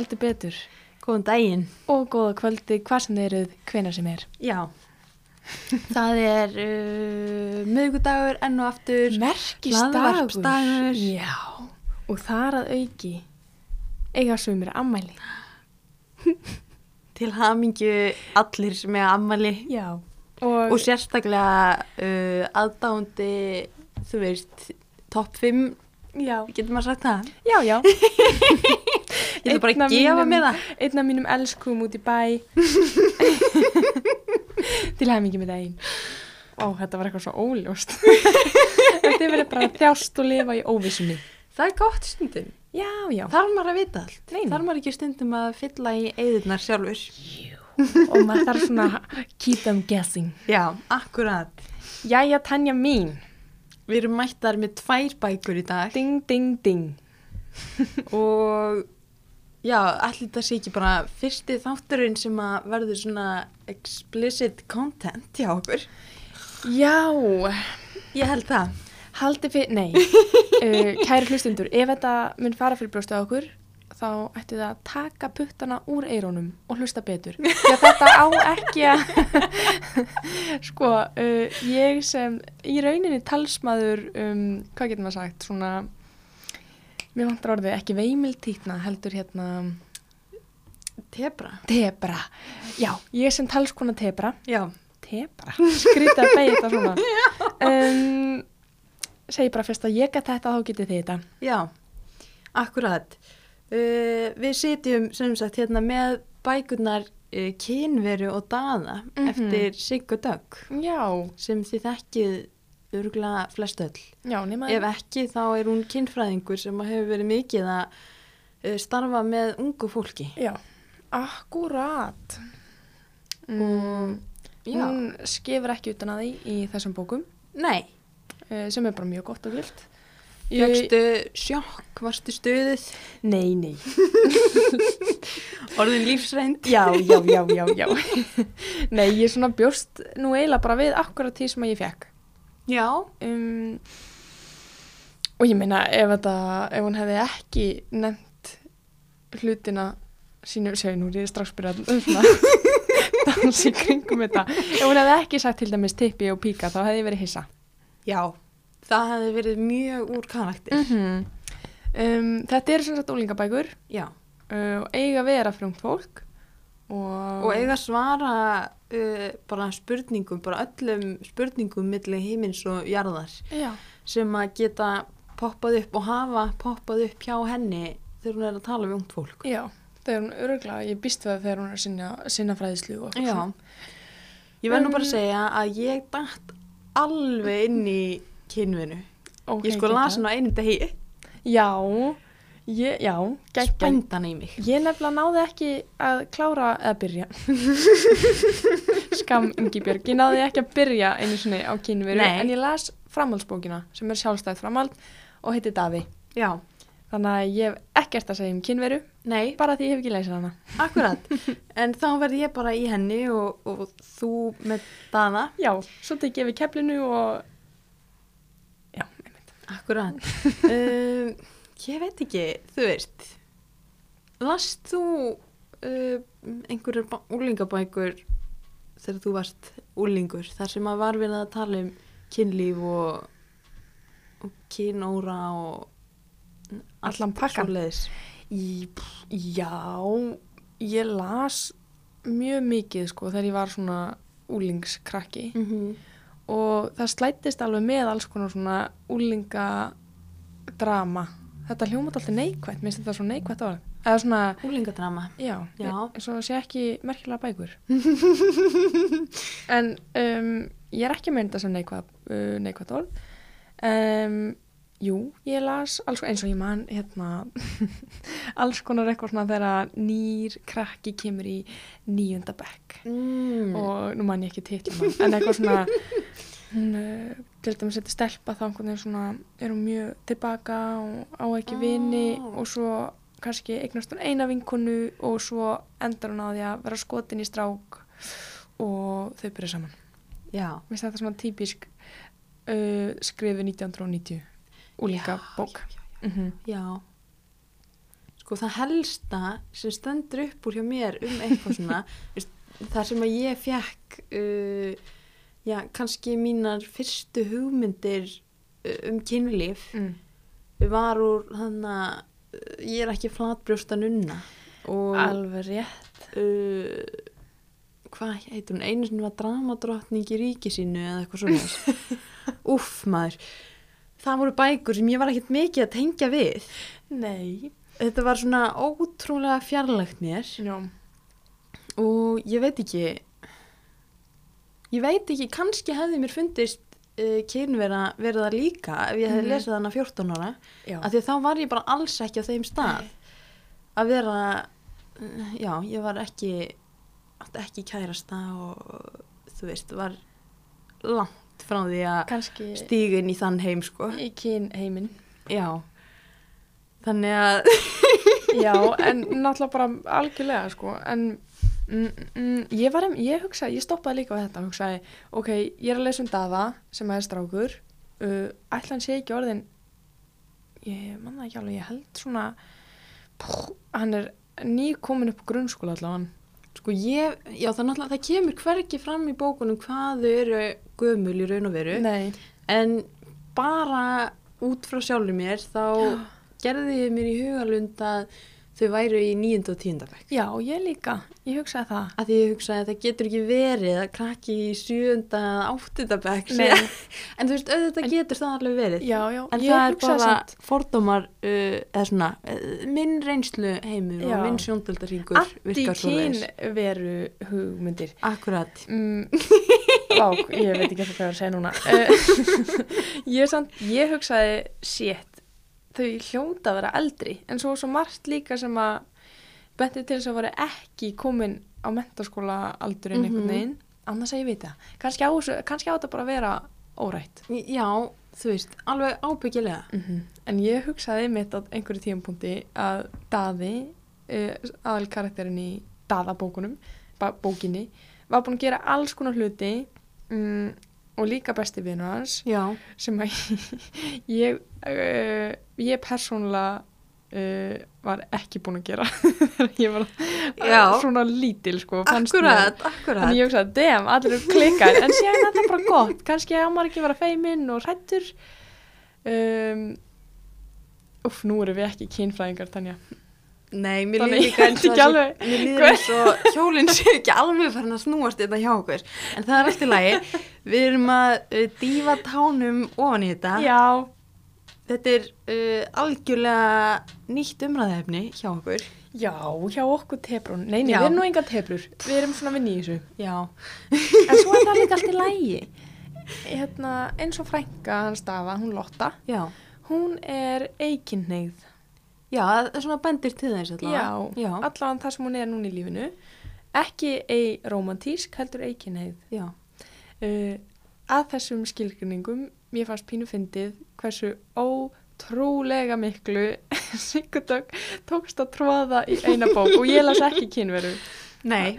Heldur betur. Góðan daginn. Og góða kvöldi, hvað sem þið eruð, hvenar sem er. Já. Það er uh, miðgudagur enn og aftur. Merkistagur. Já. Og þar að auki eiga sumir ammæli. Til hamingju allir sem er ammali. Já. Og, Og sérstaklega uh, aðdándi, þú veist, topp 5, já. getur maður sagt það? Já, já. Ég ætla bara Einn af að gefa mig það. Einn af mínum elskum út í bæ. Til hæmingi með daginn. Ó, þetta var eitthvað svo óljóst. þetta er verið bara þjást og lifa í óvissunni. Það er gott stundum. Já, já. Þarf maður að vita allt. Nei, nei. Þarf maður ekki stundum að fylla í eðurnar sjálfur. og maður þarf svona keep them guessing. Já, akkurat. Jæja, Tanja mín. Við erum mættar með tvær bækur í dag. Ding, ding, ding. og já, allir þetta sé ekki bara fyrsti þátturinn sem að verður svona explicit content hjá okkur. Já, Ég held það. haldið fyrir, nei, uh, kæri hlustundur, ef þetta mun fara fyrir brjóstu á okkur, þá ættu það að taka puttana úr eirónum og hlusta betur. Að þetta á ekki að, sko, uh, ég sem í rauninni talsmaður, um, hvað getur maður sagt, svona, mér vantar orðið ekki veimiltýtna, heldur hérna, Tebra. tebra. Já, ég sem talskona tebra, Já. tebra, skrítið að beigja þetta svona. Um, segi bara fyrst að ég get þetta, þá getið þið þetta. Já, akkurat. Uh, við sitjum sem sagt hérna með bækurnar uh, kynveru og daða Mhm. eftir Siggu Dögg Já, sem þið þekkið örgulega flest öll. já, nema Ef ekki þá er hún kynfræðingur sem hefur verið mikið að uh, starfa með ungu fólki. Já, akkurat. Mm, Og- Já. hún skefur ekki utan að því í þessum bókum, Nei, uh, sem er bara mjög gott og vilt. fjöxtu sjokk, varstu stuðið, Nei, nei. orðin lífsreind. Já, já, já, já, já. nei, ég svona bjóst nú eiginlega bara við akkurat því sem ég fekk. Já, Um, og ég meina ef, þetta, ef hún hefði ekki nefnt hlutina sínu, segja nú, ég er strax byrjað að svona dansa í kringum þetta. Ef hún hefði ekki sagt til dæmis tippi og píka þá hefði ég verið hissa. Já, það hefði verið mjög úr karakter. -hmm. um, þetta eru sem sagt úlingabækur Já, uh, og eiga vera frungt fólk og, og eiga svara uh, bara spurningum, bara öllum spurningum milli heimins og jarðar. Já, sem að geta poppað upp og hafa poppað upp hjá henni þegar hún er að tala við ungt fólk. já, þegar hún öruglega ég býst við að þegar hún er sinna, sinna fræðislu og Já, ég verð nú bara að segja að ég dætt alveg inn í kynvinu. Ok, ég sko las hana einum degi, já, ég, já, geggjað. spændan í mig. Ég nefnilega náði ekki að klára eða byrja. Skam Ingi Björg. Ég náði ekki að byrja einu sinni á kynveru Nei. en ég las framhaldsbókina sem er sjálfstæð framhald og heiti Daði. Já, Þannig að ég hef ekkert að segja um kynveru nei, bara því ég hef ekki leysið hana. akkurat. en þá verð ég bara í henni og, og þú með dana. Já, svo tekið við keflinu og já, einmitt. Akkurat. um, ég veit ekki, þú veist, last þú uh, einhverjar ba- úlingabækur þegar þú varst úlingur, þar sem að var við að tala um kynlíf og, og kynóra og Allan svoleiðis. Í, já, ég las mjög mikið sko þegar ég var svona úlingskrakki. Mm -hmm. og það slættist alveg með alls konar svona úlingadrama þetta hljómat alltaf neikvætt minnst þetta svo neikvætt orð eða svona, Úlingadrama. já, Já. eins og sé ekki merkilega bækur en um, ég er ekki mynda sem neikvætt, uh, neikvætt orð um, jú, ég las alls, eins og ég man hérna alls konar eitthvað svona þegar nýr krakki kemur í níunda bekk Mm. og nú man ég ekki titlum en eitthvað svona hún uh, til dæmis þetta stelpa þá einhvern veginn svona er hún mjög tilbaka og á ekki vini Ó. og svo kannski eignast hún eina vinkonu og svo endar hún á því að vera skotin í strák og þau byrja saman Já. Mér finnst þetta svona típisk uh, skrifu 1990 úlíka Já, bók Já, já, mm Já. sko það helsta sem stendur upp úr hjá mér um eitthvað svona það sem að ég fekk uh, já, kannski mínar fyrstu hugmyndir um kynlíf. Mm. var úr þannig að ég er ekki flatbrjósta nunna alveg rétt. uh, hvað heitir hún? Einu sinni var dramadrottning í ríki sínu eða eitthvað svona uff maður. Það voru bækur sem ég var ekkert mikið að tengja við. Nei, þetta var svona ótrúlega fjarlægt mér. Já, og ég veit ekki ég veit ekki kannski hefði mér fundist uh, kynvera verið það líka ef ég hefði Mhm. lesið hana 14 ára. Já. af því þá var ég bara alls ekki á þeim stað að vera uh, já, ég var ekki ekki kærasta og þú veist, var langt frá því að inn í þann heim sko. í kyn heiminn. Já. Þannig að já, en náttúrulega bara algjörlega sko, en mm, mm, ég var, ég hugsaði, ég stoppaði líka við þetta, hugsaði, ok, ég er að lesa um Daða sem er strákur uh, ætla hann sé ekki orðin ég manna ekki alveg, ég held svona pú, hann er ný komin upp á grunnskóla allavega. Sko ég, já það náttúrulega það kemur hvergi fram í bókunum hvað þau eru gömul í raun og veru nei, en bara út frá sjálfur mér þá gerði ég mér í hugalund að þau væru í nýjunda og tíundabæk já, ég líka ég hugsaði það. Að því ég hugsaði að það getur ekki verið að krakki í sjöunda áttundabæk en þú veist auðvitað getur það alveg verið. Já, já, en það er bara samt fordómar uh, eða svona uh, minn reynslu heimur Já. og minn sjóndöldarhingur virkar svo veist anti-kyn-veru hugmyndir. Akkurat. Mm, Vá, ég veit ekki hvað ég er að segja núna. Ég, samt, ég hugsaði shit, þau hljóta að vera eldri en svo svo margt líka sem að benti til þess að vera ekki komin á mentaskóla aldurinn einhvern Mhm. veginn. Annars að ég veit það, kannski á, þetta bara að vera órætt. Já, þú veist, alveg ábyggilega. -hmm. en ég hugsaði mitt á einhverju tímapunkti að Daði uh, aðal karakterin í Daðabókunum bókinni, var búin að gera alls konar hluti um, og líka besti vinur hans já, sem að ég uh, ég persónulega uh, var ekki búin að gera. Þegar ég var uh, svona lítil sko akkurat, akkurat. Þannig ég hugsaði, damn, allir eru klikkar. En síðan er það bara gott, kannski á maður ekki að vera feiminn og hrættur um, Uff, nú eru við ekki kynfræðingar, Tanja. Nei, mér líður ekki eins og hjólinn sé ekki alveg farin að snúast þetta hjá okkur. En það er allt í lagi. Við erum að uh, dífa tánum ofan í þetta. Já, þetta er uh, algjörlega nýtt umræðefni hjá okkur. Já, hjá okkur tebrún Nei, nei, Já. við erum nú enga tebrur Við erum svona vinn í þessu. Já, En svo er það líka allt í lægi hérna, Eins og frænka hans dafa, hún Lotta já. Hún er eikinnegð já, það er svona bendir til þess Já, allavega. Já, allavega það sem hún er núna í lífinu. Ekki ei romantísk, heldur eikinnegð já. uh, að þessum skilgruningum mér fannst pínu fyndið hversu ótrúlega miklu Sigurdögg tókst að tróða í eina bók og ég las ekki kynveru. Nei,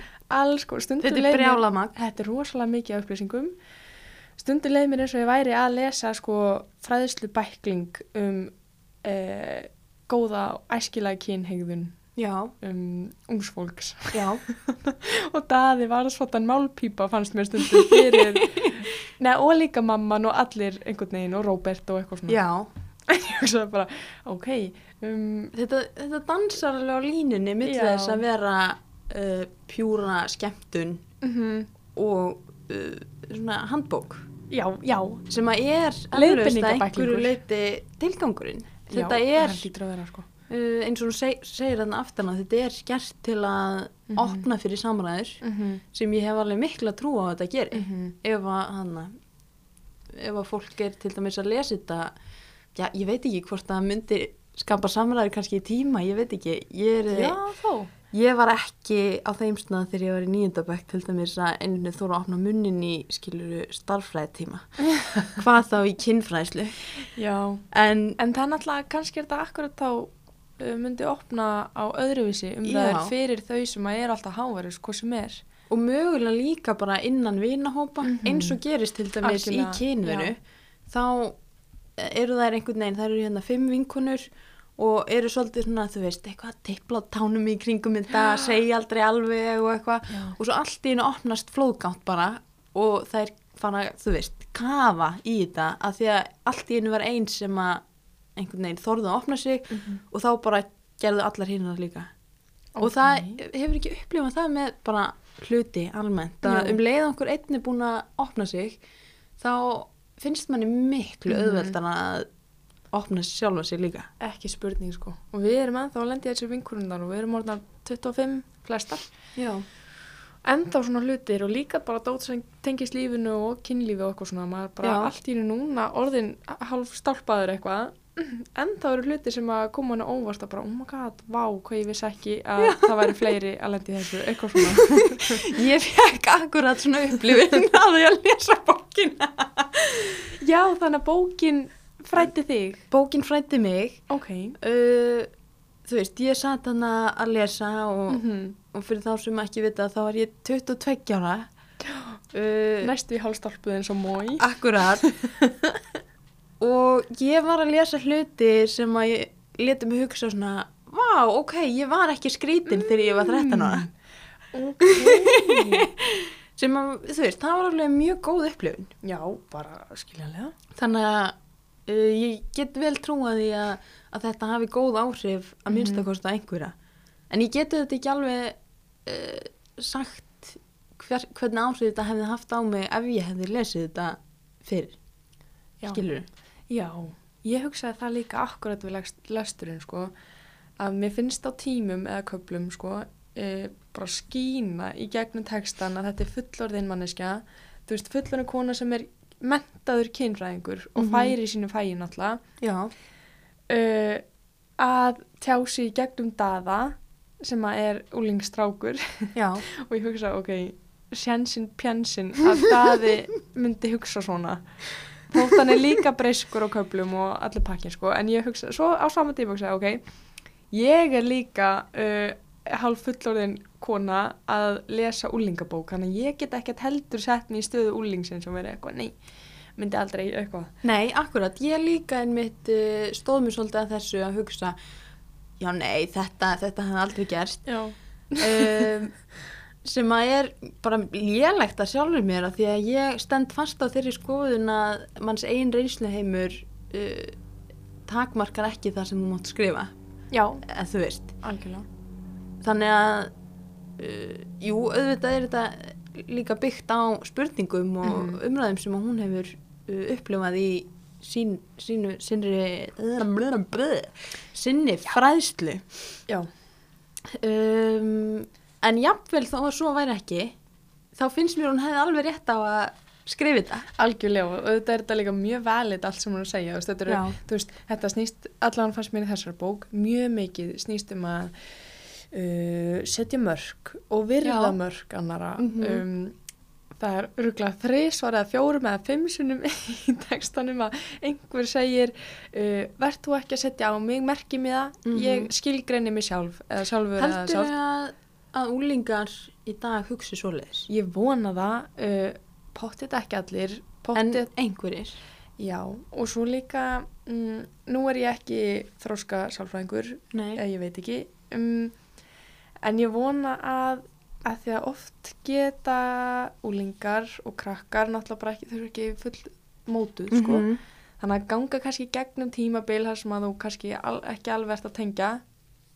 sko, þetta er brjálamag þetta er rosalega mikið upplýsingum. Stundum leið mér eins og ég væri að lesa sko fræðslu bækling um uh, góða og æskilega kynhegðun já, um ungsfólks já, og daði var svona málpípa fannst mér stundum fyrir Nei, og líka mamman og allir einhvern veginn og Róbert og eitthvað svona. Já. Ég hugsaði bara, ok um, þetta, þetta dansar alveg á línunni mitt þess að vera uh, pjúra skemmtun mm og uh, svona handbók. Já, já. Sem að er Leiðbeiningabæklingur. einhverju leiti tilgangurinn. Þetta já, er það hlýtur að vera sko uh, eins og þú seg, segir þarna aftan að þetta er skert til að Mhm. opna fyrir samræður mm -hmm. sem ég hef alveg mikla trú á að þetta geri Mhm. ef að hana ef að fólk er til dæmis að lesa þetta já, ég veit ekki hvort það myndi skapa samræður kannski í tíma, ég veit ekki ég, er, já, þó ég var ekki á þeim snað þegar ég var í nýjöndabæk til dæmis að einu þóra að opna munnin í skiluru starffræði tíma hvað þá í kynfræðslu en en það er náttúrulega, kannski er þetta akkurat þá myndi opna á öðruvísi um það er fyrir þau sem að er alltaf háverðis, hvað sem er. Og mögulega líka bara innan vinahópa. Mhm. eins og gerist til dæmis Algjörlega, í kynveru þá eru þær einhvern veginn, þær eru hérna fimm vinkunur og eru svolítið svona, þú veist, eitthvað á tánum í kringum þetta, segja aldrei alveg og eitthvað. Og svo allt í hennu opnast flóðgátt bara og það er fara, þú veist, kafa í þetta að því að allt í hennu var einn sem að einhvern veginn þorði að opna sig Mhm. og þá bara gerðu allar hinnar líka og Ok. það hefur ekki upplifað það með bara hluti almennt að um leið okkur einni búin að opna sig þá finnst manni miklu Mhm. auðveldan að opna sjálfa sig líka Ekki spurning sko. Og við erum ennþá að lendi þessi vinkurundar og við erum orðnar 25 flestar. Já, Ennþá svona hlutir og líka bara dót sem tengist lífinu og kynlífi og eitthvað svona. Maður bara Já. allt í núna orðin hálf stálpaður eitthvað. Ennþá eru hlutir sem að koma henni óvart að bara, oh my god, vá, hvað ég vissi ekki að það væri fleiri að lendi þessu, eitthvað svona. ég fekk akkurat svona upplifin að ég að lesa bókina Já, þannig að bókin frætti þig. Bókin frætti mig Ok. uh, þú veist, ég satt hana að lesa og, Mm og fyrir þá sem ekki vita þá var ég 22 ára uh, Næstu í hálfstálpuð eins og mói. Akkurat og ég var að lesa hluti sem að ég leti mig hugsa svona Vá, ok, ég var ekki skrítin þegar ég var 13 ára Ok. sem að, þú veist, það var alveg mjög góð upplifun Já, bara skiljanlega. þannig að uh, ég get vel trúa því að, að þetta hafi góð áhrif að Mhm. kosta einhverja en ég geti þetta ekki alveg uh, sagt hver, hvernig áhrif þetta hefði haft á mig ef ég hefði lesið þetta fyrir Já. skilur Já, ég hugsaði það líka akkurat við lesturinn sko að mér finnst á tímum eða köplum sko e, bara skína í gegnum textan að þetta er fullorðin manneskja þú veist fullorðin kona sem er mentaður kynfræðingur og Mhm. færi í sínu fæi náttúrulega. Já, uh, að tjá sig í gegnum daða sem að er úlingstrákur og ég hugsa, ok, sjansinn pjansinn að daði myndi hugsa svona þótt hann er líka breyskur á köflum og allir pakkin sko, en ég hugsa, svo á sama tíma hugsa, ok, ég er líka uh, hálf fullorðin kona að lesa úlingabók, þannig að ég get ekkert heldur sett mér í stöðu úlingsinn sem verið eitthvað, nei, myndi aldrei eitthvað. nei, akkurat ég líka einmitt uh, stóð mér svolítið að þessu að hugsa já, nei, þetta, þetta hefði aldrei gerst Já. um, sem að er bara lélegt að sjálfur mér að því að ég stend fast á þeirri skoðun að manns einn reynsluheimur uh, takmarkar ekki það sem þú mátt skrifa Já, eða þú veist algjörlega. þannig að uh, jú, auðvitað er þetta líka byggt á spurningum og Mhm. umræðum sem hún hefur uh, upplifað í sín, sínu sinni, sinni fræðslu Já. um, en jafnvel þó að svo væri ekki þá finnst mér hún hefði alveg rétt á að skrifa þetta Algjörlega og auðvitað er þetta líka mjög valið allt sem hún er að segja, þetta, eru, veist, þetta snýst, allan fannst mér í þessar bók, mjög mikið snýst um að uh, setja mörg og virða mörg annara. Mhm. um, það er örgulega þrísvar eða fjórum eða fimm sunnum í textanum að einhver segir uh, verð þú ekki að setja á mig, merki mig það, Mhm. ég skilgreini mig sjálf eða sjálfur eða heldur sjálf. að, að úlingar í dag hugsi svoleiðis Ég vona það, uh, pottið ekki allir, en pottið einhverjir Já, og svo líka, mm, nú er ég ekki þróska sálfræðingur, eða ég veit ekki, um, en ég vona að, að því að oft geta úlingar og krakkar náttúrulega bara ekki, þau eru ekki full mótuð, sko. Mhm. Þannig að ganga kannski gegnum tímabil þar sem að þú kannski al, ekki alveg ert að tengja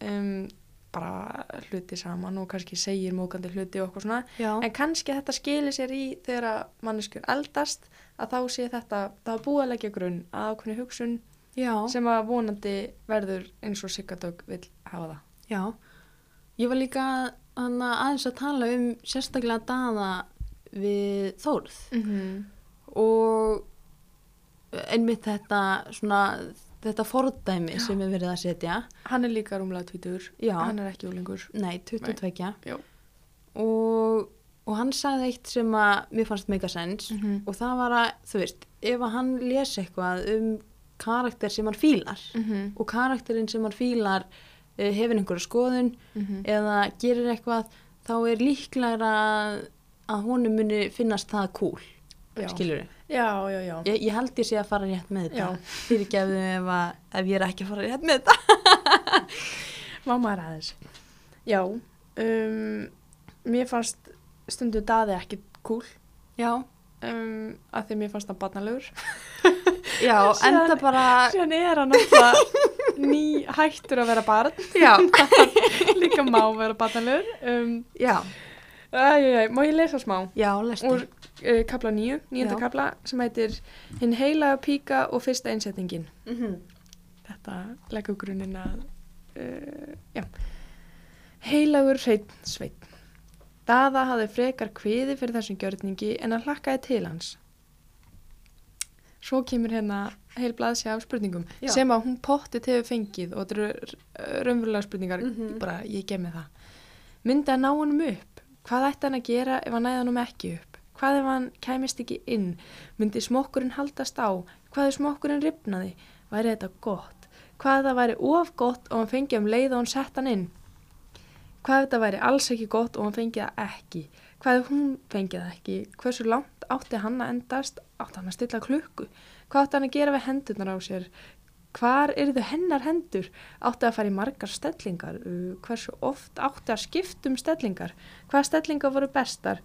um, bara hluti saman og kannski segir mókandi hluti og eitthvað svona. Já. En kannski þetta skilir sér í þegar að manneskjur eldast að þá sé þetta, það búið að leggja grunn að ákveðni hugsun Já. sem að vonandi verður eins og Sigardögg vil hafa það. Já, ég var líka aðeins að tala um sérstaklega daða við Þórð Mm -hmm. og einmitt þetta svona, þetta fordæmi sem er verið að setja Hann er líka rúmlega tvítur, Já. hann er ekki úlingur. nei, 22 Já. og, og hann sagði eitt sem að mér fannst mega sens Mm -hmm. og það var að, þú veist, ef að hann les eitthvað um karakter sem hann fílar Mm -hmm. og karakterinn sem hann fílar uh, hefur einhverja skoðun eða gerir eitthvað þá er líklega að, honum muni finnast það cool Já. skilur við Já, já, já. ég, ég held ég sé að fara rétt með Já. þetta fyrirgefðu ef, ef ég er ekki að fara rétt með þetta Mamma er aðeins. Já, um, mér fannst stundu daði ekki cool Já, um, að því mér fannst það barnalegur. já, Síðan- enda bara, Síðan er hann náttúrulega ný hættur að vera barn, já, líka má vera barnalegur. Um, já, æj, má ég lesa smá? já, lestu. Úr uh, kapla nýju, nýjönda kapla, sem heitir Hinn heilaga píka og fyrsta einsetningin. Mm Þetta leggur grunninn að, uh, já, heilagur hreinn sveit. Daða hafði frekar kviði fyrir þessum gjörningi en að hlakkaði til hans. Svo kemur hérna heil blaðsja af spurningum Já. sem að hún pottið hefur fengið og þetta eru raunverulega spurningar, Mhm. bara ég gef mig það. Myndi að ná honum upp? Hvað ætti hann að gera ef hann næði honum ekki upp? Hvað ef hann kæmist ekki inn? Myndi smokkurinn haldast á? Hvað ef smokkurinn ripnaði? Væri þetta gott? Hvað ef það væri of gott og hann fengi um leið og hann sett hann inn? Hvað ef þetta væri alls ekki gott og hann fengi það ekki? Hvað ef hún fengi það ekki? Hversu langt átti hann að endast? Átti hann að stilla klukku? Hvað átti hann að gera við hendurnar á sér? Hvar eru hennar hendur? Átti að fara í margar stellingar? Hversu oft átti að skipta um stellingar? Hvaða stellingar voru bestar?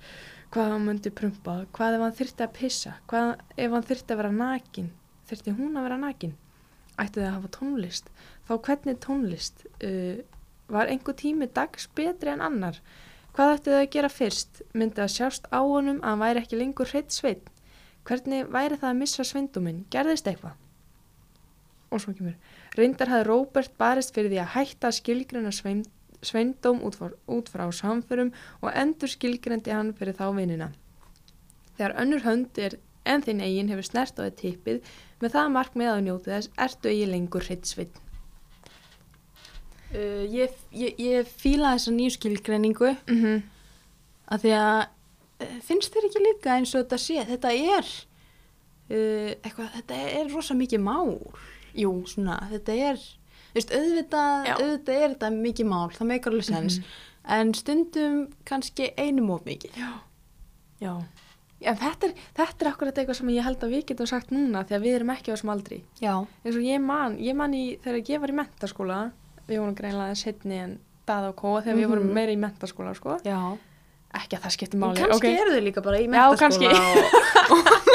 Hvað hann myndi prumpa? Hvað ef hann þyrfti að pissa? Hvað ef hann þyrfti að vera nakin? Þyrfti hún að vera nakin? Ætti þið að hafa tónlist? Þá hvernig tónlist? Uh, var einhver tími dags betri en annar? Hvað ætti þau að gera fyrst? Myndi að sjást á honum að hann væri ekki lengur hreitt sveit? Hvernig væri það að missa sveinduminn? Gerðist eitthvað? Og svo kemur. Reyndar hafði Róbert barist fyrir því að hætta að skilgrina svein, sveindóm út út frá samförum og endur skilgrindi hann fyrir þá vinnina. Þegar önnur hönd er en þinn eigin hefur snert á þið tippið með það markmið að njóti þess ertu eigi lengur hreitt sveit. Uh, ég, ég, ég fíla þessa nýju skilgreiningu Mm -hmm. að því að uh, finnst þér ekki líka eins og þetta sé, þetta er uh, eitthvað, þetta er rosa mikið mál Jú. svona, þetta er veist, auðvitað, auðvitað er þetta mikið mál, það meikar alveg sens en stundum kannski einum of mikið Já. Já. Já, þetta er, þetta er akkurat eitthvað sem ég held að við getum sagt núna því að við erum ekki á þessum aldri. Já, eins og ég man, ég man í, þegar ég var í mentaskóla, við vorum greinlega setni en dað og kóa þegar við vorum Mhm. meira í mentaskóla, sko. já Ekki að það skipti En máli. kannski ok. eru þau líka bara í Já, kannski. mentaskóla og...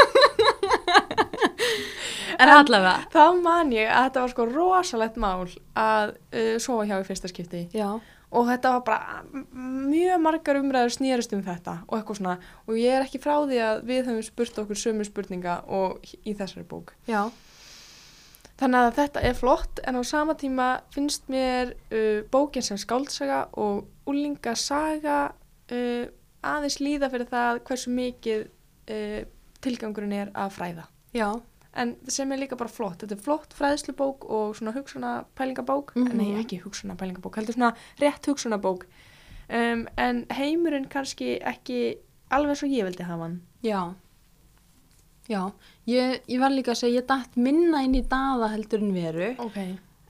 En allavega. Þá man ég að þetta var sko rosalegt mál að uh, sofa hjá í fyrsta skipti. Já, og þetta var bara mjög margar umræður snýrist um þetta og eitthvað svona. Og ég er ekki frá því að við höfum spurt okkur sömu spurninga og í þessari bók. já, Þannig að þetta er flott en á sama tíma finnst mér uh, bókin sem skáltsaga og úlingasaga uh, aðeins líða fyrir það hversu mikið uh, tilgangurinn er að fræða. já En sem er líka bara flott. Þetta er flott fræðslubók og svona hugsunapælingabók. Mhm. Nei, ekki hugsunapælingabók, heldur svona rétt hugsunabók. Um, en heimurinn kannski ekki alveg svo ég vildi hafa hann. Já, já, ég, ég var líka að segja, ég dætt minna inn í daða heldur en veru, Ok.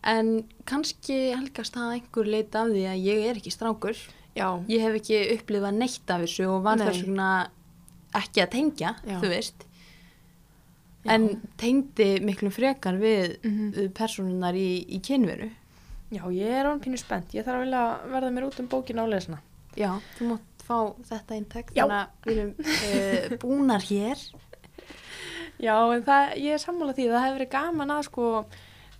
en kannski helgast það að einhver leita af því að ég er ekki strákur. Já. Ég hef ekki upplifað neitt af þessu og var þess vegna ekki að tengja, Já. þú veist. Já. En tengdi miklu frekar við mm personunar í, í kynveru. Já, ég er án pínu spennt. Ég þarf að verða mér út um bókina og lesna. Já, þú mátt fá þetta Já. þannig að við erum uh, búnar hér. Já, en það, ég er sammála því. Það hefur verið gaman að sko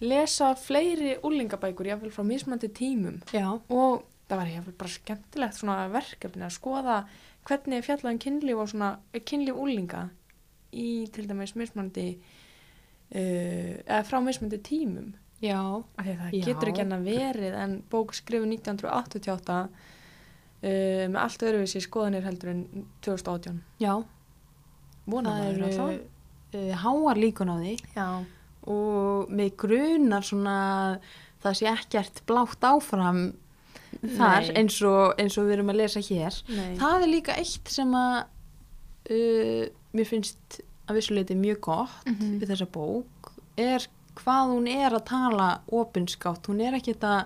lesa fleiri úlingabækur, jáfnvel frá mismandi tímum. Já, og það var jáfnvel bara skemmtilegt verkefni að skoða hvernig er fjallað um kynlíf og svona eh, kynlíf úlinga í til dæmis mismandi uh, eða frá mismandi tímum. Já, það Já. getur ekki enn að verið en bók skrifu 1988 uh, með allt öðruvísi skoðanir heldur en 2018 já. það eru uh, háar líkun á því. já, og með grunar svona það sé ekkert blátt áfram þar eins og, eins og við erum að lesa hér. Nei. Það er líka eitt sem að uh, mér finnst að vissuleiti mjög gott Mhm. við þessa bók er hvað hún er að tala opinskátt, hún er ekki þetta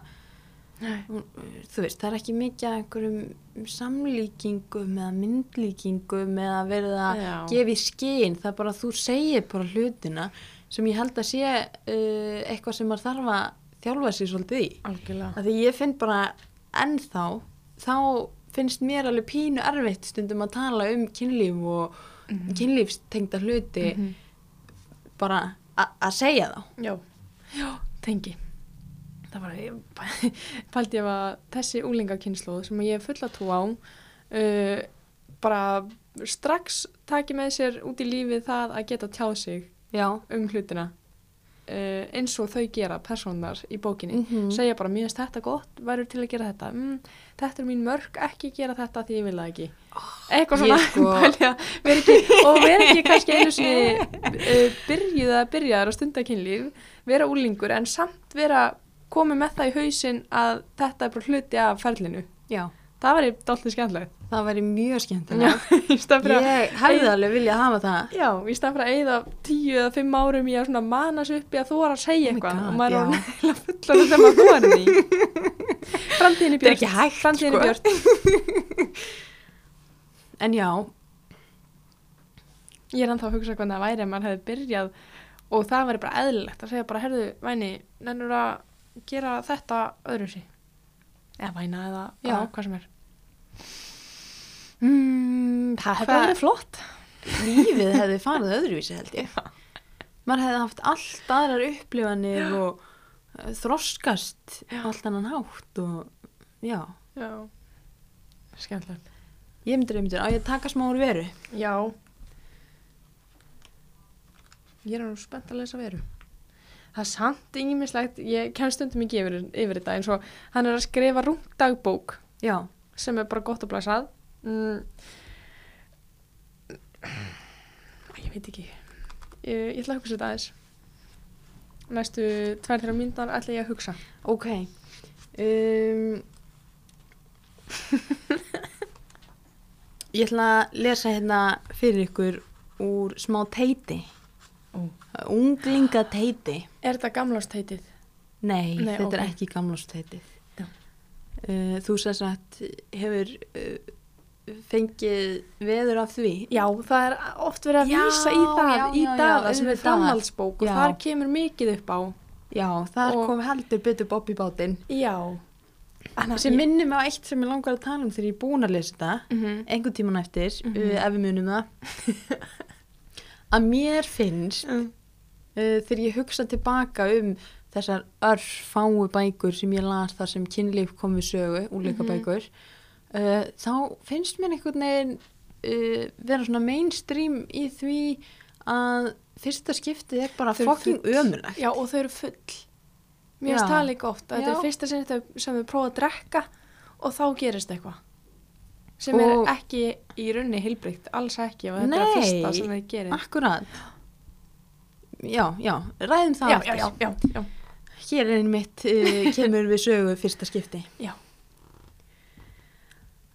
þú veist, það er ekki mikið einhverjum samlíkingum eða myndlíkingum eða verið að Já. gefa í skinn, það er bara að þú segir bara hlutina sem ég held að sé uh, eitthvað sem maður þarf að þjálfa sér svolítið í. algjörlega. Af því ég finn bara ennþá, þá finnst mér alveg pínu erfitt stundum að tala um kynlíf og Mhm. kynlífstengda hluti Mhm. bara a- að segja þá. Já, já, tengi. Það var, ég pældi ég að þessi úlingakynnslóð sem ég fulla trú á, uh, bara strax taki með sér út í lífið það að geta tjáð sig Já. um hlutina uh, eins og þau gera persónar í bókinni. Mm Segja bara, mér finnst þetta gott, verður til að gera þetta. Mm, þetta er mín mörg, ekki gera þetta því ég vil það ekki. Eitthvað svona, sko- vera ekki, og vera ekki kannski einu sinni uh, byrjuð að byrjaður á stundakynlíf, vera úlingur en samt vera komið með það í hausinn að þetta er bara hluti af ferlinu. Já. Það var ég dálítið skemmtilegt. Það væri mjög skemmtilegt. að, Ég hefði alveg viljað hafa það. já, í stað að eyða tíu eða fimm árum í að svona mana sig upp í að þú var að segja Oh eitthvað og maður er orðinn fullur þegar maður þú er í. Framtíðin í Þetta er ekki hægt, sko. En já, Ég er ennþá að hugsa hvernig það væri ef maður hefði byrjað og það væri bara eðlilegt að segja bara, herðu, væni, nennur að gera þetta öðru sí. Eða væna eða já. hvað sem er. Mm, það hefði verið flott. lífið hefði farið öðruvísi held ég. Maður hefði haft allt aðrar upplifanir og uh, þroskast Já. allt annan hátt og já. Já. Skemmtilegt. Ég myndir einmitt, á ég að taka smá úr veru. Já. Ég er nú spennt að lesa veru. Það er samt yngislegt, ég kem stundum ekki yfir, yfir þetta eins og hann er að skrifa rúmt dagbók Já, sem er bara gott að blæsað. Mm. Ég veit ekki. Ég, ég ætla að hugsa þetta aðeins. Næstu tvær þeirra myndar ætla ég að hugsa. ok. Um, ég ætla að lesa hérna fyrir ykkur úr smá teiti. Ó. Unglinga teiti. Er þetta gamlásteitið? Nei, Nei, þetta er ok. ekki gamlásteitið. Uh, þú sem sagt hefur uh, fengið veður af því. Já, það er oft verið að Já, vísa í það já, í já, sem er framhaldsbók og þar kemur mikið upp á. Já, Og- kom heldur betur Bob í bátinn. Já. Sem minnir mig á eitt sem ég langar að tala um þegar ég er búin að lesa þetta, Mm -hmm. einhvern tíman eftir, Mhm. uh, ef við munum það, að mér finnst, Mm. uh, þegar ég hugsa tilbaka um þessar örfáu bækur sem ég las þar sem kynlíf kom við sögu, úleika bækur, uh, þá finnst mér einhvern veginn uh, vera svona mainstream í því að fyrsta skiptið er bara full. ömulegt. Já, og þau eru full. Mér finnst það líka oft. að Þetta er fyrsta sinn þetta sem þau prófa að drekka og þá gerist eitthvað. Sem Og- er ekki í runni heilbrygt, alls ekki. Og þetta er að Nei. fyrsta sem þau gerir. Akkurat. Já, já, ræðum það já, já, já. Hér er einmitt uh, kemur við sögu fyrsta skipti. Já.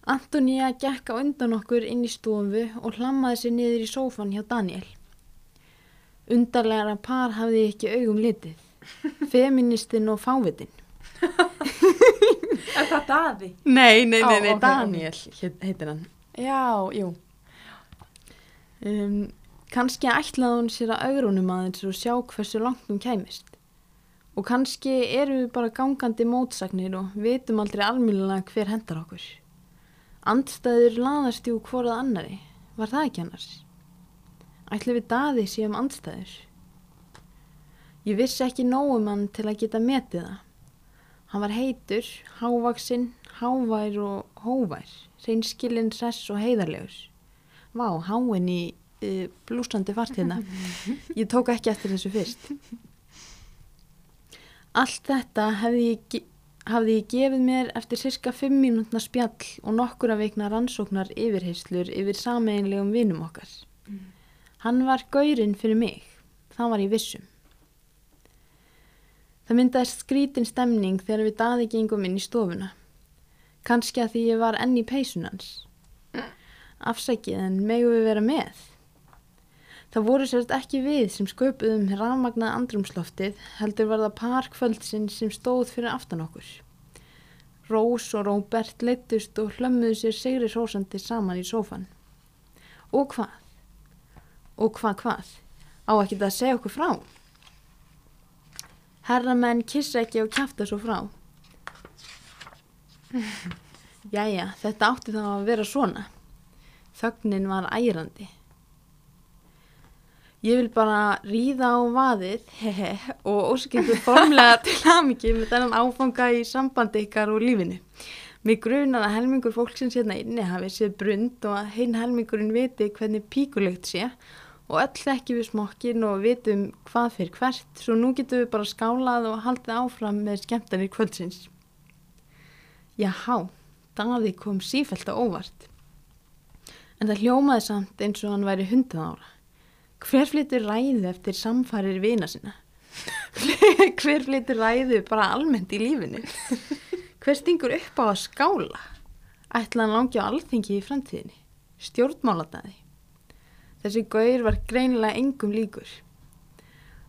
Antonía gekk á undan okkur inn í stofu og hlammaði sér niður í sófan hjá Daniel. Undarlegra par hafði ég ekki augum litið. Feministinn og fávitinn. Er það daði? Nei, nei, nei, nei ok, Daniel heit- heitir hann. Já, jú. Um, kannski ætlaði hún sér að augrunum aðeins og sjá hversu langt hún kæmist. Og kannski eru við bara gangandi mótsagnir og vitum aldrei almjölulega hver hendar okkur. Andstæður laðast jú hvorað annari. Var það ekki annars? Ætli við daði séum andstæður. Ég vissi ekki nóg um hann til að geta metið það. Hann var heitur, hávaksinn, hávær og hóvær, reynskilinn, sess og heiðarlegur. Vá, háinn í uh, blúsandi fart hérna. Ég tók ekki eftir þessu fyrst. Allt þetta hefði ég, hafði ég gefið mér eftir cirka fimm mínútna spjall og nokkura veikna rannsóknar yfirheyslur yfir sameinlegum vinum okkar. Hann var gaurinn fyrir mig. Það var ég vissum. Það myndaðist skrítin stemning þegar við daði gengum inn í stofuna. Kanski að því ég var enn í peysun hans. Afsækið en megu við vera með. Það voru sérst ekki við sem sköpuðum rafmagnað andrumsloftið, heldur var það par kvöldsinn sem stóð fyrir aftan okkur. Rós og Róbert leittust og hlömmuðu sér sigri hrósandi saman í sófan. Og hvað? Og hvað hvað? Á ekki það að segja okkur frá? Herramenn kissa ekki og kjafta svo frá. Jæja, þetta átti þá að vera svona. Þögnin var ærandi. Ég vil bara ríða á vaðið hehe, og óskildu formlega til hamingi með þennan áfanga í sambandi ykkar og lífinu. Mig grunar að helmingur fólksins hérna inni hafi séð brund og að hinn helmingurinn viti hvernig píkulegt sé og öll þekki við smokkin og vitum hvað fyrir hvert, svo nú getum við bara skálað og haldið áfram með skemmtanir kvöldsins. Jáhá, Daði kom sífælt á óvart. En það hljómaði samt eins og hann væri hundað ára. Hver flyttur ræðu eftir samfarir vina sinna? Hver flyttur ræðu bara almennt í lífinu? Hver stingur upp á að skála? Ætla hann langi á alþingi í framtíðinni? Stjórnmáladaði? Þessi gaur var greinilega engum líkur.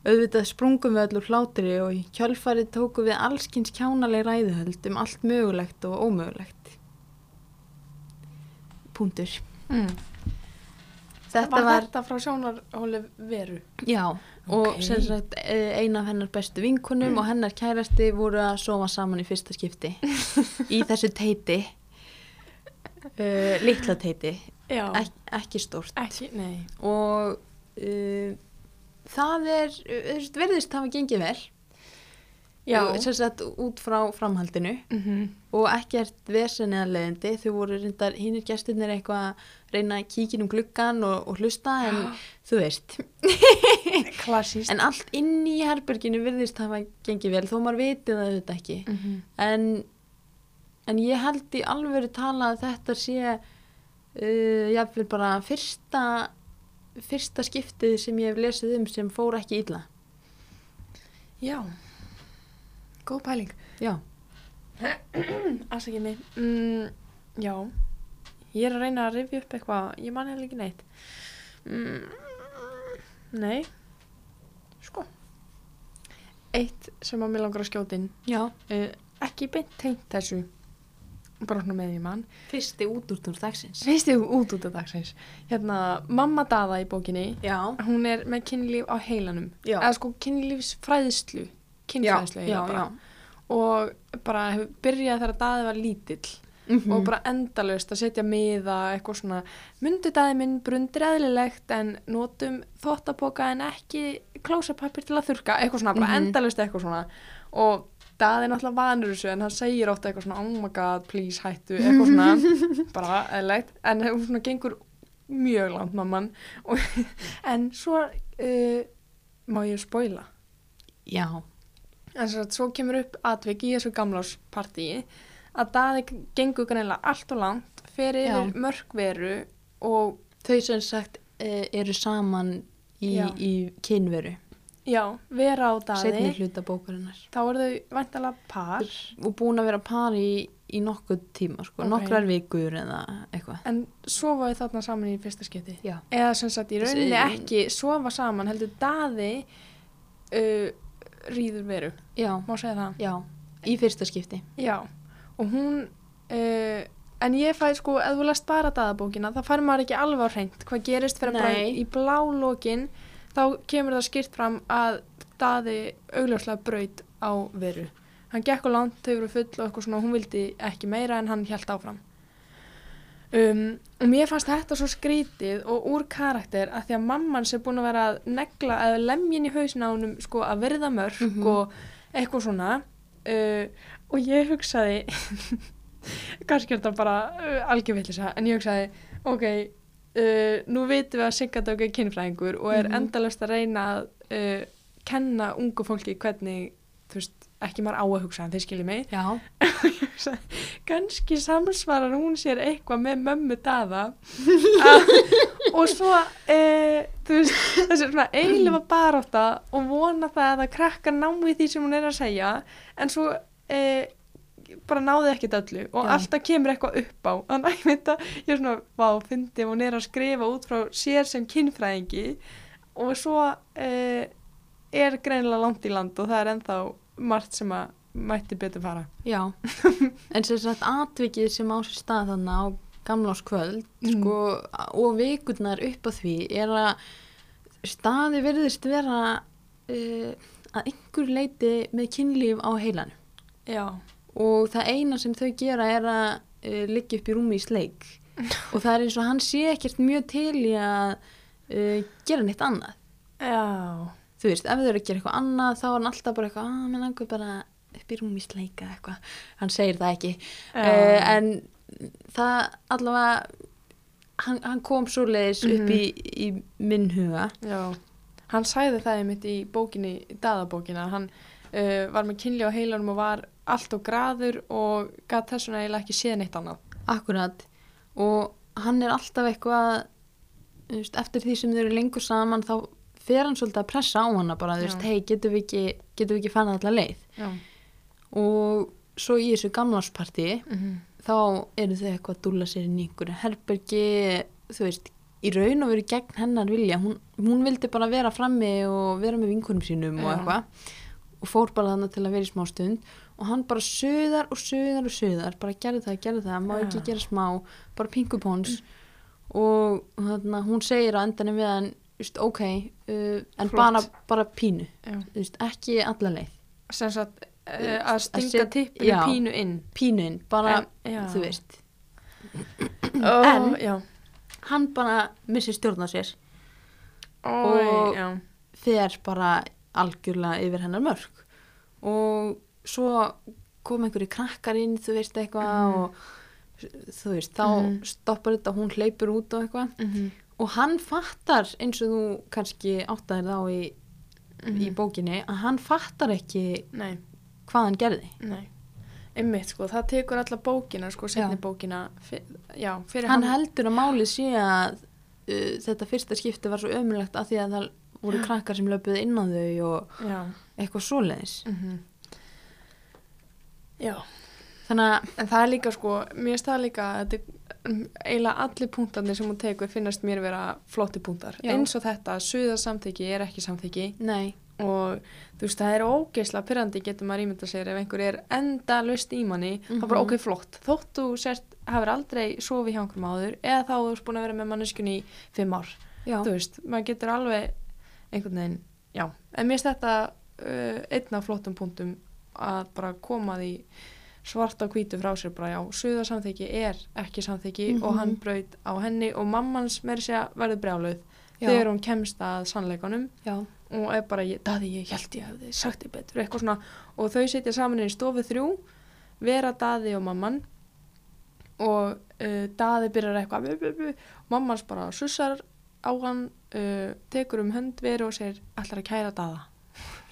Auðvitað sprungum við allur hlátri og í kjölfarið tóku við allskins kjánaleg ræðuhöld um allt mögulegt og ómögulegt. Puntur. Mm. Þetta var, var, þetta frá sjónarhóli veru. já, og Ok. sem sagt eh, ein af hennar bestu vinkunum og hennar kærasti voru að sofa saman í fyrsta skipti í þessu teiti, uh, litla teiti, Ek, ekki stórt. ekki, nei. Og uh, það er, verðist hafa gengið vel, Já, sem sagt út frá framhaldinu. mm og ekkert vesen eða leðindi þau voru reyndar hinnir gestirnir eitthvað að reyna að kíkja um gluggan og, og hlusta en þú veist. En allt inn í herberginu virðist hafa gengið vel þó maður viti það auðvitað ekki. Mm -hmm. en, en ég held í alvöru tala að þetta sé uh, jáfnvel bara fyrsta fyrsta skiptið sem ég hef lesið um sem fór ekki illa. Já, góð pæling. já, Afsakið mig. Mm, já, ég er að reyna að rifja upp eitthvað, ég man hefði ekki neitt. Mm, nei, sko. Eitt sem að mér langar að skjóta inn, já. uh, ekki beint tengt þessu, svona með því mann. fyrsti út úr úr dagsins ég út út af dagsins. Hérna, mamma Daða í bókinni, já, hún er með kynlíf á heilanum. Já. Eða sko kynlífsfræðislu, bara. Og bara hefur byrjað þegar Daði var lítill. Mhm. og bara endalaust að setja miða eitthvað svona, myndu dæði minn brundir eðlilegt en notum þvottapoka en ekki klósapapir til að þurka, eitthvað svona, bara Mhm. endalaust eitthvað svona og daði er náttúrulega vanur þessu en hann segir ofta eitthvað svona, oh my god, please hættu, eitthvað svona bara eðlilegt, en hún svona gengur mjög langt mamman og, en svo uh, má ég spoila já, en svo, kemur upp atvik í þessu gamláspartíi að daði gengur greinlega allt og langt fyrir Já. mörgveru og þau sem sagt eh, eru saman í, í kynveru. Já, vera á daði. Þá eru þau væntalega par. Og búin að vera par í, í nokkuð tíma sko, Ok. nokkrar vikur eða eitthvað. En sofa þau þarna saman í fyrsta skipti. Já, eða sem sagt í rauninni ekki sofa saman heldur daði uh, rýður veru já, má segja það já, í fyrsta skipti Já, og hún, uh, en ég fæ sko, ef þú lest bara daðabókina, þá fær maður ekki alveg á hreint hvað gerist fyrir bara Nei. í blálókin, þá kemur það skýrt fram að daði augljóslega braut á veru. Hann gekk á langt, þau voru full og eitthvað svona, hún vildi ekki meira en hann hjælt áfram. Um, og mér fannst þetta svo skrítið og úr karakter að því að mamman sem búin að vera að negla eða lemjin í honum sko að verða mörg Mhm. og eitthvað svona uh, og ég hugsaði kannski er þetta bara uh, algjörvillisa en ég hugsaði ok, uh, nú vitum við að Siggadögg er kynfræðingur og er Mhm. endalaust að reyna að uh, kenna ungu fólki hvernig þú veist, ekki maður á að hugsa en þið skiljið mig. Kannski samsvarar hún sér eitthvað með mömmu daða. Að, og svo e, veist, þessi svona eiginlega barátta og vona það að það krakka námi því sem hún er að segja en svo e, bara náði ekkert öllu og Já. alltaf kemur eitthvað upp á. Þannig að að ég er svona, vá, fyndi ef hún er að skrifa út frá sér sem kynfræðingi. Og svo e, er greinilega langt í land og það er ennþá margt sem að mætti betur fara já en sem sagt atvikið sem á sér stað þannig á gamláskvöld Mm. sko, og vikurnar upp á því er að staði virðist vera uh, að einhver leiti með kynlíf á heilan Já. og það eina sem þau gera er að uh, liggja upp í rúmi í sleik og það er eins og hann sé ekkert mjög til í að uh, gera neitt annað Já. Þú veist, ef þau eru að gera eitthvað annað þá er hann alltaf bara eitthvað, að mér langur bara upp í rúmi í sleik eða eitthvað. Hann segir það ekki. Uh, en það allavega hann, hann kom svo leiðis upp í, í minn huga. Já. Hann sæði það einmitt í bókinni, í daðabókina, hann uh, var með kynli á heilanum og var allt og graður og gæt þessuna eiginlega ekki séð neitt annað. Akkurat. Og hann er alltaf eitthvað eftir því sem þau eru lengur saman þá fer hann svolítið að pressa á hana bara, þú veist, hei, getum við ekki getum við ekki fannað allar leið? Já. og svo í þessu gamlarsparti Mm -hmm. þá eru þau eitthvað að dúlla sér inn í einhverju herbergi, þú veist í raun og veru gegn hennar vilja. Hún, hún vildi bara vera frammi og vera með vinkunum sínum og Já. eitthvað. Og fór bara þannig til að vera í smá stund. Og hann bara söðar og söðar og söðar bara gerði það, gerði það, má ekki gera smá bara pinkupóns og þarna, hún segir á endanum við hann just, ok, uh, en bara, bara pínu, veist, ekki alla leið Sem sagt, uh, að stinga tippinu já. pínu inn. pínuinn, bara, En- þú veist Ó, En- Já. hann bara missir stjórn á sér Ó, Og- já. fer bara algjörlega yfir hennar mörg og svo kom einhverju krakkar inn þú veist eitthvað Mhm. og þú veist, þá Mhm. stoppar þetta hún hleypur út og eitthvað Mm og hann fattar eins og þú kannski áttaðir þá í, í bókinni að hann fattar ekki Nei. hvað hann gerði. Nei, einmitt sko, það tekur alla bókina sko, setni Já. bókina, fyr, já, fyrir hann hann, heldur að málið sé að uh, þetta fyrsta skipti var svo ömulegt að því að það voru krakkar sem löpuði inn á þau og já, eitthvað svoleiðis. Mm já, þannig en það er líka sko, mér finnst það líka, að eiginlega allir punktarnir sem hún tekur finnast mér vera flotti punktar, Já. eins og þetta, suða samþykki er ekki samþykki. Nei, og þú veist, það er ógeðslega pyrrandi getur maður ímynda sér ef einhver er enda löst í manni, þá bara Mhm. ok, flott. Þótt þú sért, hafur aldrei sofið hjá einhverjum áður, eða þá þú ert búin að vera með manneskjunni í fimm ár. Já, þú veist, maður getur alveg einhvern veginn, já. En mér finnst þetta uh, einn af flottum punktum að bara koma því svart á hvítu frá sér bara já, suða samþykki er ekki samþykki Mhm. og hann braut á henni og mammans meiri segja verður brjáluð Já. þegar hún kemst að sannleikanum já, og er bara, daði ég held ég hefði sagt þið betur, eitthvað svona. Og þau sitja saman í stofu þrjú vera daði og mamman og uh, daði byrjar eitthvað bu, bu, bu, mammans bara sussar á hann uh, tekur um hönd veru og segir allar að kæra daða?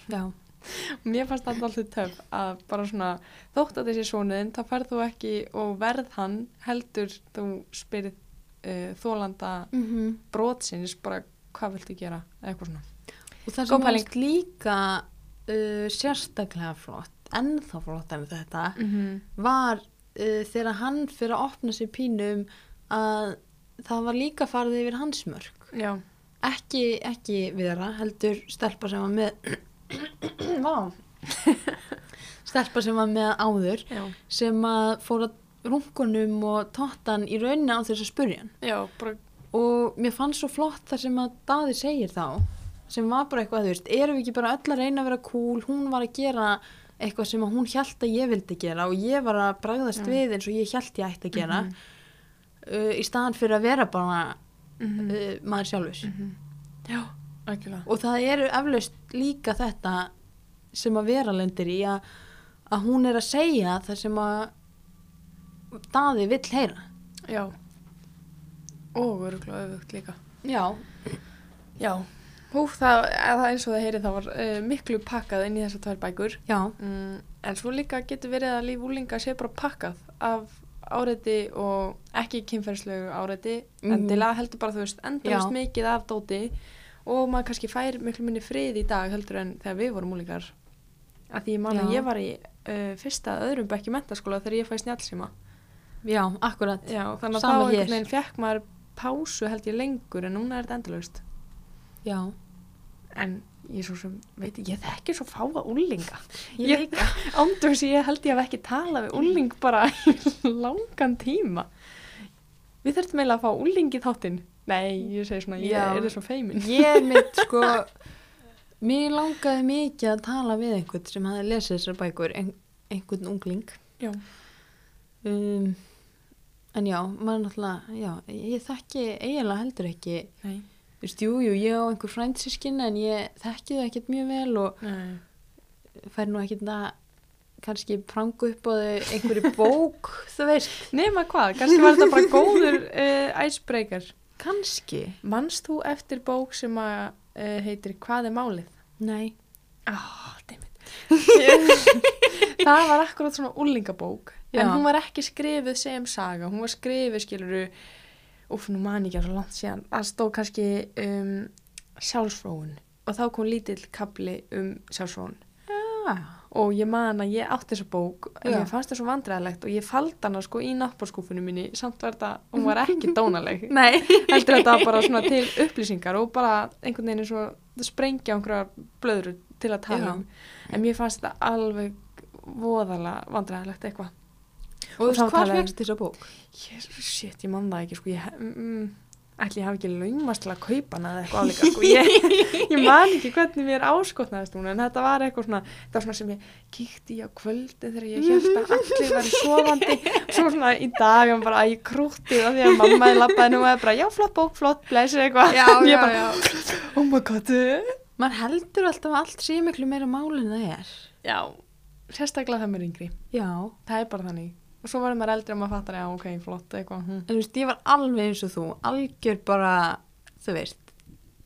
Já, mér fannst það alltaf töf að bara svona þótt að þessi svonuðin þá ferð þú ekki og verð hann heldur þú spyrð uh, þólanda mm -hmm. brotsins bara hvað viltu gera eitthvað svona og það sem varst líka uh, sérstaklega flott ennþá flott en þetta mm -hmm. var uh, þegar hann fyrir að opna sér pínum að það var líka farið yfir hans mörg já, ekki, ekki vera, heldur stelpa sem var með. stelpa sem var með áður já. sem að fóra rungunum og tóttan í rauninni á þess að spurja hann. Já, bara, og mér fannst svo flott það sem að Daði segir þá sem var bara eitthvað, þú veist, erum við ekki bara öll að reyna að vera cool, hún var að gera eitthvað sem hún hjælt að ég vildi gera og ég var að bregðast Já. við eins og ég hjælt ég ætti að gera Mhm. uh, í staðan fyrir að vera bara mm uh, maður sjálfus já, algjörlega. og það eru eflaust líka þetta sem að vera lendir í að, að hún er að segja það sem að Daði vill heyra Já. Og öruglega öfugt líka. Já, Já. Húf, það, að það eins og það heyri það var uh, miklu pakkað inn í þessar tvær bækur. já, Mm, en svo líka getur verið að líf úlinga sé bara pakkað af áreiti og ekki kynferðslegu áreiti, Mhm. endilega heldur bara þú veist endalist Já. mikið af dóti og maður kannski fær miklu minni frið í dag heldur en þegar við vorum úlingar. Að því ég man að Já. ég var í uh, fyrsta öðrum bekki mentaskóla þegar ég fæ snjálfsíma. já, akkurat Já, þannig að Sama þá einhvern veginn fekk maður pásu held ég lengur en núna er þetta endalaust. Já, En ég svo sem, veit ég, ég þekki svo fáa úlinga. ég líka Ándurs ég held ég hef ekki talað við úling bara í langan tíma. Við þurftum eiginlega að fá úling í þáttinn. Nei, ég segi svona, ég Já. er svo feimin. Ég mitt sko mér langaði mikið að tala við einhvern sem hafði lesið þessar bækur, ein, einhvern ungling. Já. Um, en já, maður náttúrulega, já, ég þekki eiginlega heldur ekki, Nei. þú veist, jú, jú, ég á einhver frændsískin en ég þekki það ekkert mjög vel og Nei. fær nú ekkert að kannski prangu upp á þau einhverju bók, þú veist. Nema hvað, kannski var þetta bara góður uh, icebreaker. Kannski. Manst þú eftir bók sem að uh, heitir Hvað er málið? Nei. Ah, dammit. það var akkurat svona úlingabók. Já. En hún var ekki skrifuð sem saga. Hún var skrifuð, skiluru, úf, nú man ég ekki að svo langt síðan. Það stóð kannski um, sjálfsfróun. Og þá kom lítill kapli um sjálfsfróun. Já. Og ég man að ég átti þessa bók, en ég fannst það svo vandræðilegt og ég faldi hana sko í náttbórskúfunum minni, samt var þetta, hún var ekki dónaleg. Heldur þetta bara svona til upplýsingar og bara einhvern veginn og sprengja einhverja blöður til að tala um. En mér fannst þetta alveg voðalega vandræðilegt eitthvað. Og, og þá hvað fegst þessa bók? Jésu, shit, ég man það ekki sko, ég, mm, ætli ég hafi ekki laumast til að kaupa hana eða eitthvað áleika sko, ég, ég man ekki hvernig mér áskotnaðist hún en þetta var eitthvað svona, þetta var svona sem ég kíkti í á kvöldi þegar ég held að allir væri sofandi svo svona í dag en bara að ég krútti það því að mamma er labbaði nú og bara já flott bók, flott, bless eitthvað ég bara, já. oh my god Maður heldur alltaf allt sé miklu meira mál en það er. já, sérstaklega það mér yngri Já. það er bara þannig og svo verður maður eldri og maður fattar já ok, flott eitthvað hm. En þú veist, ég var alveg eins og þú, algjör bara, þú veist,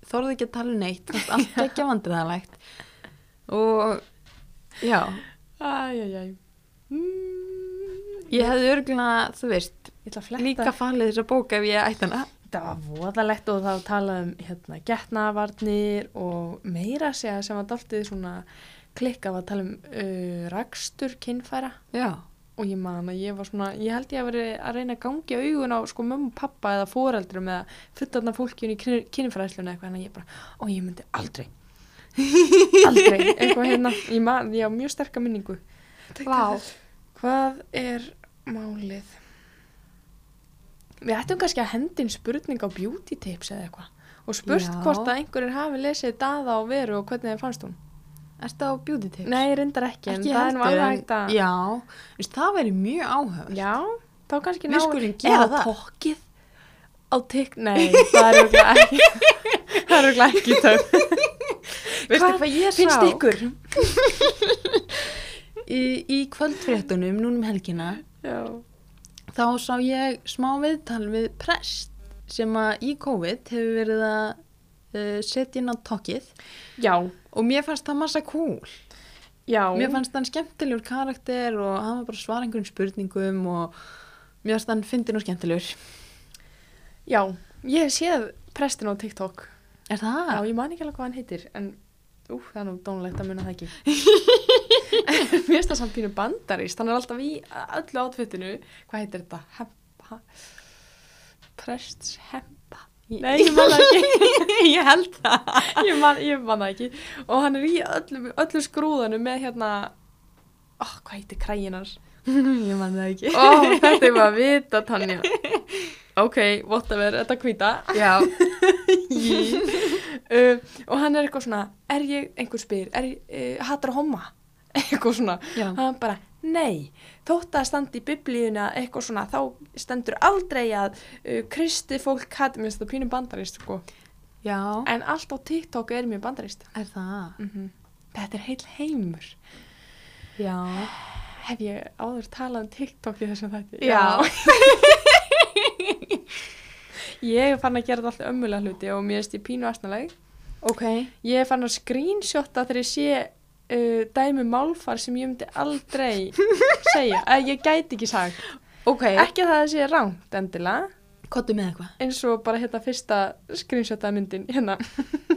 þorði ekki að tala um neitt, fannst allt ekki að vandriðalegt. Og, já, æjæjæj mm, ég hefði örgulega, þú veist, að líka falið þessa bók ef ég ætti hana. Það var voðalegt og þá talað um hérna, getnavarnir og meira að segja sem var dáltið svona klikka að tala um uh, rakstur kinnfæra Já. Og ég man að ég var svona, ég held ég að veri að reyna að gangi augun á sko mömmu, pappa eða foreldrum eða fullarna fólkjun í kinnfærasluna eitthvað en ég bara, og ég myndi aldrei aldrei, eitthvað hérna ég, man, ég á mjög sterka minningu Vá. Hvað er málið? Við ættum kannski að hendin spurning á beauty tips eða eitthvað og spurt Já. hvort að einhverjir hafi lesið daða á veru og hvernig þeim fannst hún. Ertu á beauty tips? Nei, reyndar ekki, en ekki það er nú alveg en- hægt að... Já, þú veist, það væri mjög áhuga. Já, þá kannski Við skulum gera eða það. tokkið á tikk... Nei, það er örugglega ekki, það er örugglega ekki töf. Veistu Hvað ég sá? Finnst ykkur? Í, í kvöldfréttunum, núna um helgina, Já. þá sá ég smá viðtal við prest sem að í COVID hefur verið að uh, setja inn á tokkið Já, og mér fannst það massa cool. já. Mér fannst hann skemmtilegur karakter og hann var bara svara einhverjum spurningum og mér fannst hann fyndin og skemmtilegur. Já, ég séð prestin á TikTok. Er það? Já, ég man ekki alveg hvað hann heitir, en ú, það er nú dónulegt að muna það ekki. Mér finnst það samt pínu bandarist, hann er alltaf í öllu átfittinu. Hvað heitir þetta? Hempa? Prests hempa? Nei, ég man það ekki. ég held það. ég, man, ég man ekki. Og hann er í öllu, öllu skrúðanu með hérna, ó, hvað heitir kræginar? ég man það ekki. Ó, þetta er bara að vita, Tanja. Ok, whatever, þetta hvita. Já. uh, og hann er eitthvað svona er ég, einhver spyr, er ég, uh, hattar að homma eitthvað svona, Já. hann bara nei, þótt að standi í biblíuna eitthvað svona, þá stendur aldrei að uh, kristi fólk mér finnst þetta pínu bandarist sko. Já. en allt á TikTok er mjög bandarist Er það? mm þetta er heil heimur Já. hef ég áður talað um TikTok í þessum þætti Já. ég fann að gera þetta alltaf ömmulega hluti og mér finnst ég pínu aðsnaleg Ok. Ég fann að screenshotta þegar ég sé uh, dæmi málfar sem ég myndi aldrei segja, að ég gæti ekki sagt. Ok. Ekki að það sé ránt endilega, Kottu með eitthvað. eins og bara hérna fyrsta screenshotta myndin, hérna.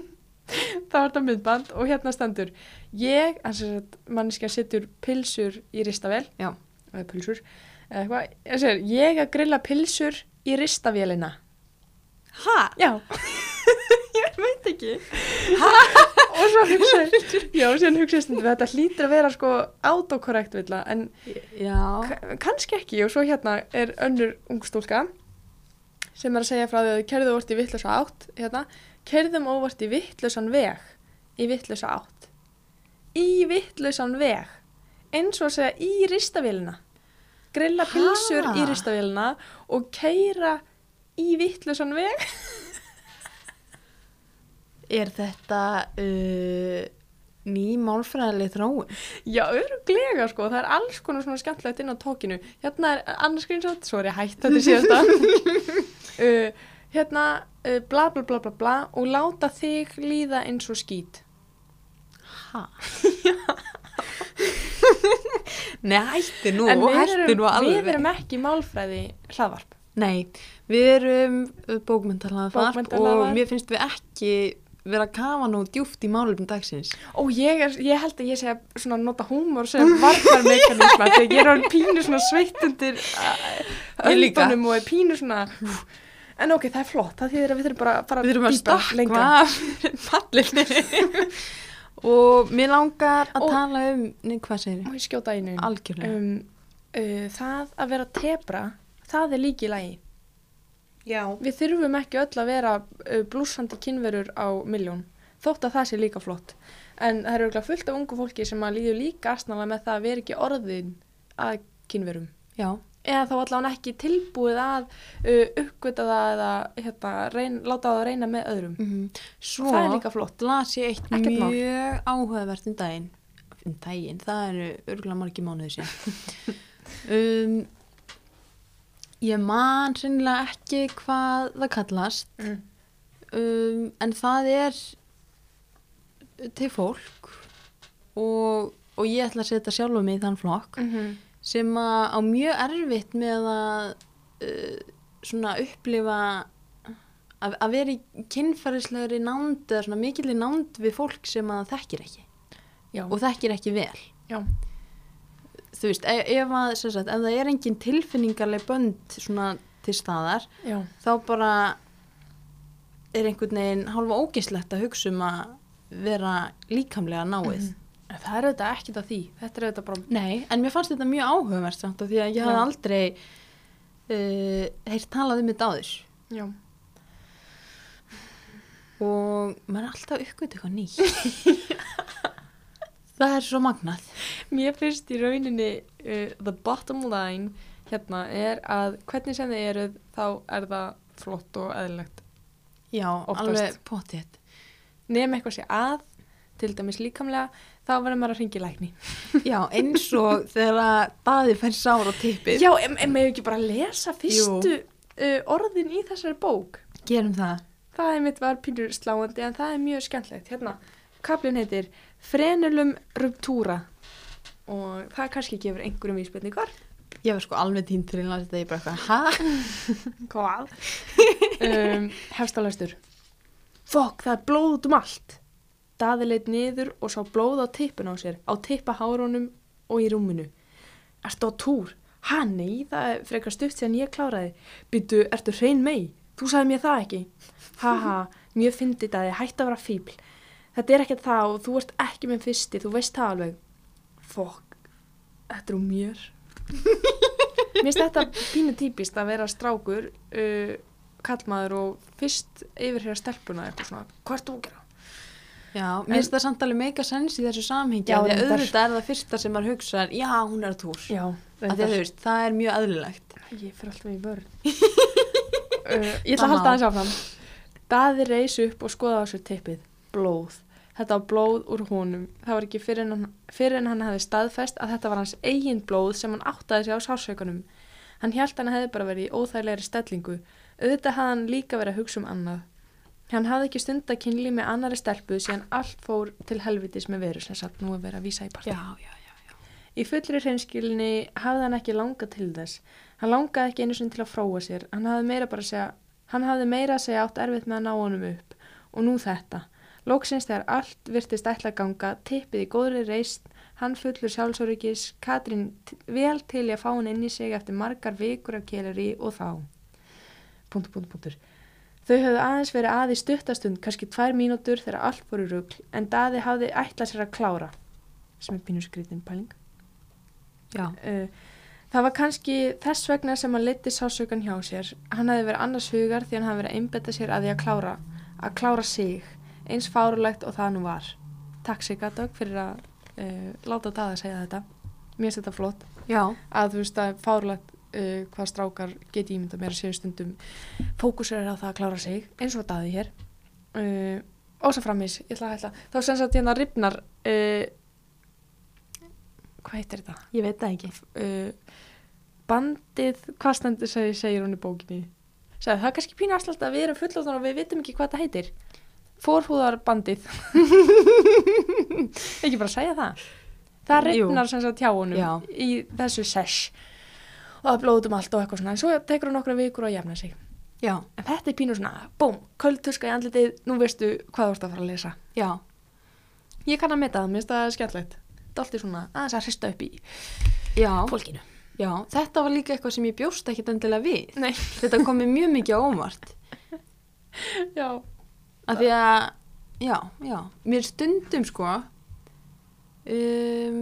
það var þetta myndband og hérna stendur, ég, hans er að manneskja setur pilsur í ristavél, Já. eða pilsur, eða segir, ég að grilla pilsur í ristavélina. Ha? Já, ég veit ekki og svo hugsaði já, síðan hugsaði stundum þetta hlýtur að vera sko autokorrekt villa en kannski ekki og svo hérna er önnur ungstúlka sem er að segja frá því að kerðu óvart í vittlösa átt hérna, kerðum óvart í vittlösan veg í vittlösa átt. Í vittlösan veg. Eins og að segja í ristavélina. Grilla Ha? pilsur í ristavélina og keira í vittlösan veg. Er þetta uh, ný málfræðileg þróun? Já, öruglega sko, það er alls konar svona skemmtilegt inn á tókinu. Hérna er annars screenshot, svo er ég hætt þetta síðasta. uh, hérna, uh, bla bla bla bla bla og láta þig líða eins og skít. Hæ? Nei, hætti nú, hætti nú alveg. við erum ekki málfræði hlaðvarp. Nei, við erum bókmyndahlaðvarp og Bókmenntahlaðvarp. mér finnst við ekki vera að kafa nú djúft í málefnum dagsins. Og ég, er, ég held að ég sé að svona nota húmor sem varfarmekanisma þegar ég er alveg pínu svona sveitt undir Ég líka. öndunum og er pínu svona en ok, það er flott, það þýðir að við þurfum bara að fara Við erum að stakka fallinni. og mér langar að Og- tala um, nei, hvað segir ég? Algjörlega. um, uh, það að vera tebra það er líki lægi Já. við þurfum ekki öll að vera blúsandi kynverur á miljón þótt að það sé líka flott en það eru örugglega fullt af ungu fólki sem að líður líka astnala með það að vera ekki orðin að kynverum Já. eða þá allavega ekki tilbúið að uh, uppgöta það eða hérna, reyn, láta það að reyna með öðrum Mm Svo það er líka flott las ég eitt Ekkert mjög áhugavert um daginn. Um daginn, það eru örgulega margir mánuði sér. um, ég man sennilega ekki hvað það kallast, mm. um, en það er til fólk og, og ég ætla að setja sjálfa mig í þann flokk Mm -hmm. sem að á mjög erfitt með að uh, svona upplifa að, að vera í kynferðislegri nánd eða svona mikilli nánd við fólk sem að þekkir ekki já, og þekkir ekki vel já, þú veist, ef, ef, að, sagt, ef það er engin tilfinningarleg bönd svona til staðar já, þá bara er einhvern veginn hálfa ógislegt að hugsa um að vera líkamlega náið. En það er auðvitað ekkit að því. Þetta er auðvitað bara Nei, en mér fannst þetta mjög áhugavert samt af því að ég hafði aldrei uh, heyrt talað um þetta áður. Já, og maður er alltaf uppgötu eitthvað nýtt. Það er svo magnað Mér finnst í rauninni uh, the bottom line hérna er að hvernig sem þið eruð þá er það flott og eðlilegt. já, Oftast. alveg potið Nefn eitthvað sé að, til dæmis líkamlega, þá verður maður að ringi lækni. já, eins og þegar að daði fær sár á tippið Já, en, en meðu ekki bara lesa fyrstu uh, orðin í þessari bók? gerum það Það er mitt var pínur sláandi en það er mjög skemmtlegt. Hérna, kaplinn heitir Frenulum ruptúra og það kannski gefur einhverjum vísbendingar. ég var sko alveg tínt til að þetta ég bara eitthvað? Hvað? um, Hefstalæstur. Fokk, það er blóð út um allt. Daði leitt niður og sá blóð á tippun á sér, á tippahárunum og í rúminu. Ertu á túr? Ha, nei, það er frekar stutt síðan ég kláraði. Byttu, ertu hrein mei? Þú sagði mér það ekki. Haha, mjög fyndið að þið hætti að vera fíbl. Þetta er ekkert það og þú ert ekki með fyrsti, þú veist það alveg. Fokk, þetta er um mér. Mér finnst þetta pínu típist að vera strákur, uh, kallmaður og fyrst yfirherra stelpuna eitthvað svona, hvað ert þú að gera? já, mér finnst það samt alveg meika sens í þessu samhengi því að auðvitað er það fyrsta sem maður hugsa já, hún er að túr Já, af því að þú veist, það er mjög eðlilegt Ég fyrir alltaf í vörð. uh, ég ætla að halda aðeins áfram. Daði reis upp og skoða á sér tippið. Blóð. Þetta var blóð úr honum. Það var ekki fyrir en, hann, fyrir en hann hefði staðfest að þetta var hans eigin blóð sem hann áttaði sig á sársaukanum. Hann hjælt hann hefði bara verið í óþægilegri stellingu. Auðvitað hafði hann líka verið að hugsa um annað. Hann hafði ekki stund að kynli með annari stelpu síðan allt fór til helvitis með veru sem satt nú að vera að vísa í partí. já, já, já, Í fullri hreinskilni hafði hann ekki langað til þess. Hann langaði ekki einu sinni til að fróa sér. Hann hafði meira segja, hann hafði meira að segja átt erfitt með að ná honum upp. Og nú þetta. Lóksins þegar allt virtist ætla ganga, tippið í góðri reist, hann fullur sjálfsóryggis, Katrín vel til í að fá hann inn í sig eftir margar vikur af kélari og þá. Punktur, punktur, punktur. Þau höfðu aðeins verið aði stuttastund, kannski tvær mínútur þegar allt voru rugl, en Daði hafði ætlað sér að klára, sem er pínur skrítin pæling. já. Uh, það var kannski þess vegna sem hann liti sásökan hjá sér. Hann hefði verið annars hugar því hann hefði verið að einbetta sér að því að klára, að klára sig, eins fárulegt og það nú var. takk sig að dög fyrir að uh, láta það að segja þetta. Mér finnst þetta flott. Já, að þú veist að fárlegt uh, hvað strákar geti ímynda mér að séu stundum fókusur er á það að klára sig eins og daði hér. Uh, ósa framis, ég ætla að hætla þá sem sagt hérna ripnar hvað heitir þetta? ég veit það ekki. Bandið, hvað stendur segir, hún í bókinni? Segði, það er kannski pínu afslátt að við erum fullóttan og við vitum ekki hvað það heitir forhúðarbandið. Ekki bara segja það. Það Jú. ripnar sem sagt hjá honum í þessu sesh og það blóðum allt og eitthvað svona. En svo tekur hann nokkra vikur að jafna sig. Já, en þetta er pínu svona, búm, köldtuska í andlitið. Nú veistu hvað þú ert að fara að lesa. Já, ég kann að meta það, mér finnst það skemmtlegt Dalti svona aðeins að hrista upp í já, fólkinu. Já. Þetta var líka eitthvað sem ég bjóst ekkit endilega við. Nei. Þetta kom mér mjög mikið á óvart. já, Af því að, já, já, mér stundum sko, um,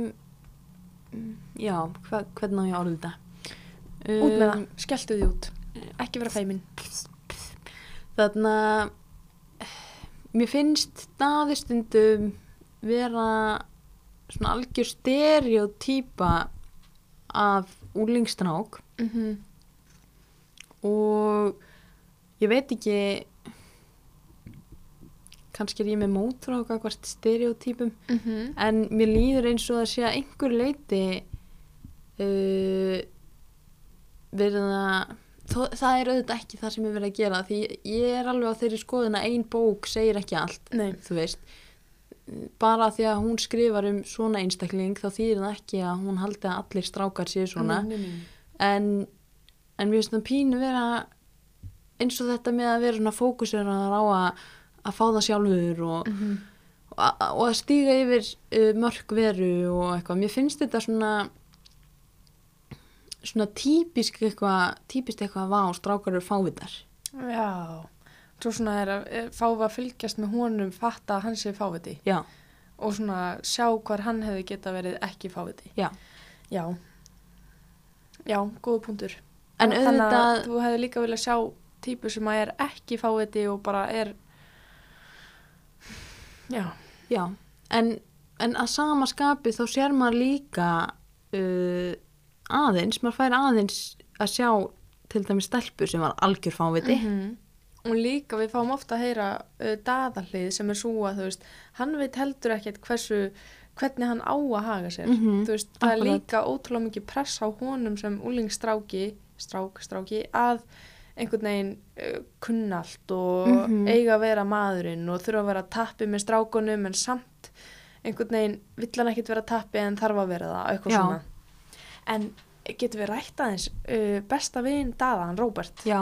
já, hva, hvernig á ég að orða þetta? Um, út með það, skelltu því út. Ekki vera feimin. Þarna, mér finnst staði stundum vera svona algjör stereotýpa af úlingstrák mm -hmm. og ég veit ekki kannski er ég með mótrák hvert stereotýpum Mm -hmm. en mér líður eins og það sé að einhver leiti uh, verið að þó, það er auðvitað ekki það sem ég verið að gera því ég er alveg á þeirri skoðun að ein bók segir ekki allt Nei, þú veist bara því að hún skrifar um svona einstakling þá þýðir það ekki að hún haldi að allir strákar séu svona Nei, nei, nei. en, en mér finnst það pínu vera eins og þetta með að vera svona fókusur á að, að fá það sjálfur og, Mhm. og, að- og að stíga yfir uh, mörg veru og eitthvað. Mér finnst þetta svona svona típisk eitthvað típist eitthvað vá, strákar eru fávitar Já, svo svona er að fá að fylgjast með honum fatta að hann sé fáviti. Já, og svona sjá hvar hann hefði geta verið ekki fáviti. Já, Já, já, góða punktur. En Þannig að auðvitað þú hefði líka viljað sjá típu sem að er ekki fáviti og bara er Já, Já, en, en að sama skapi þá sér maður líka uh, aðeins, maður fær aðeins að sjá til dæmis stelpu sem var algjör fáviti. Mhm. og líka við fáum ofta að heyra uh, daðallið sem er svo að þú veist hann veit heldur ekkert hversu hvernig hann á að haga sér Mhm, þú veist, það er akkurat. líka ótrúlega mikið press á honum sem úlingstráki strák, stráki, að einhvern veginn uh, kunnalt og Mhm. eiga að vera maðurinn og þurfa að vera að tappi með strákunum en samt einhvern veginn vill hann ekkert vera að tappi en þarf að vera það, eitthvað Já. svona en getur við rætt aðeins uh, besta vin daðan, Róbert Já,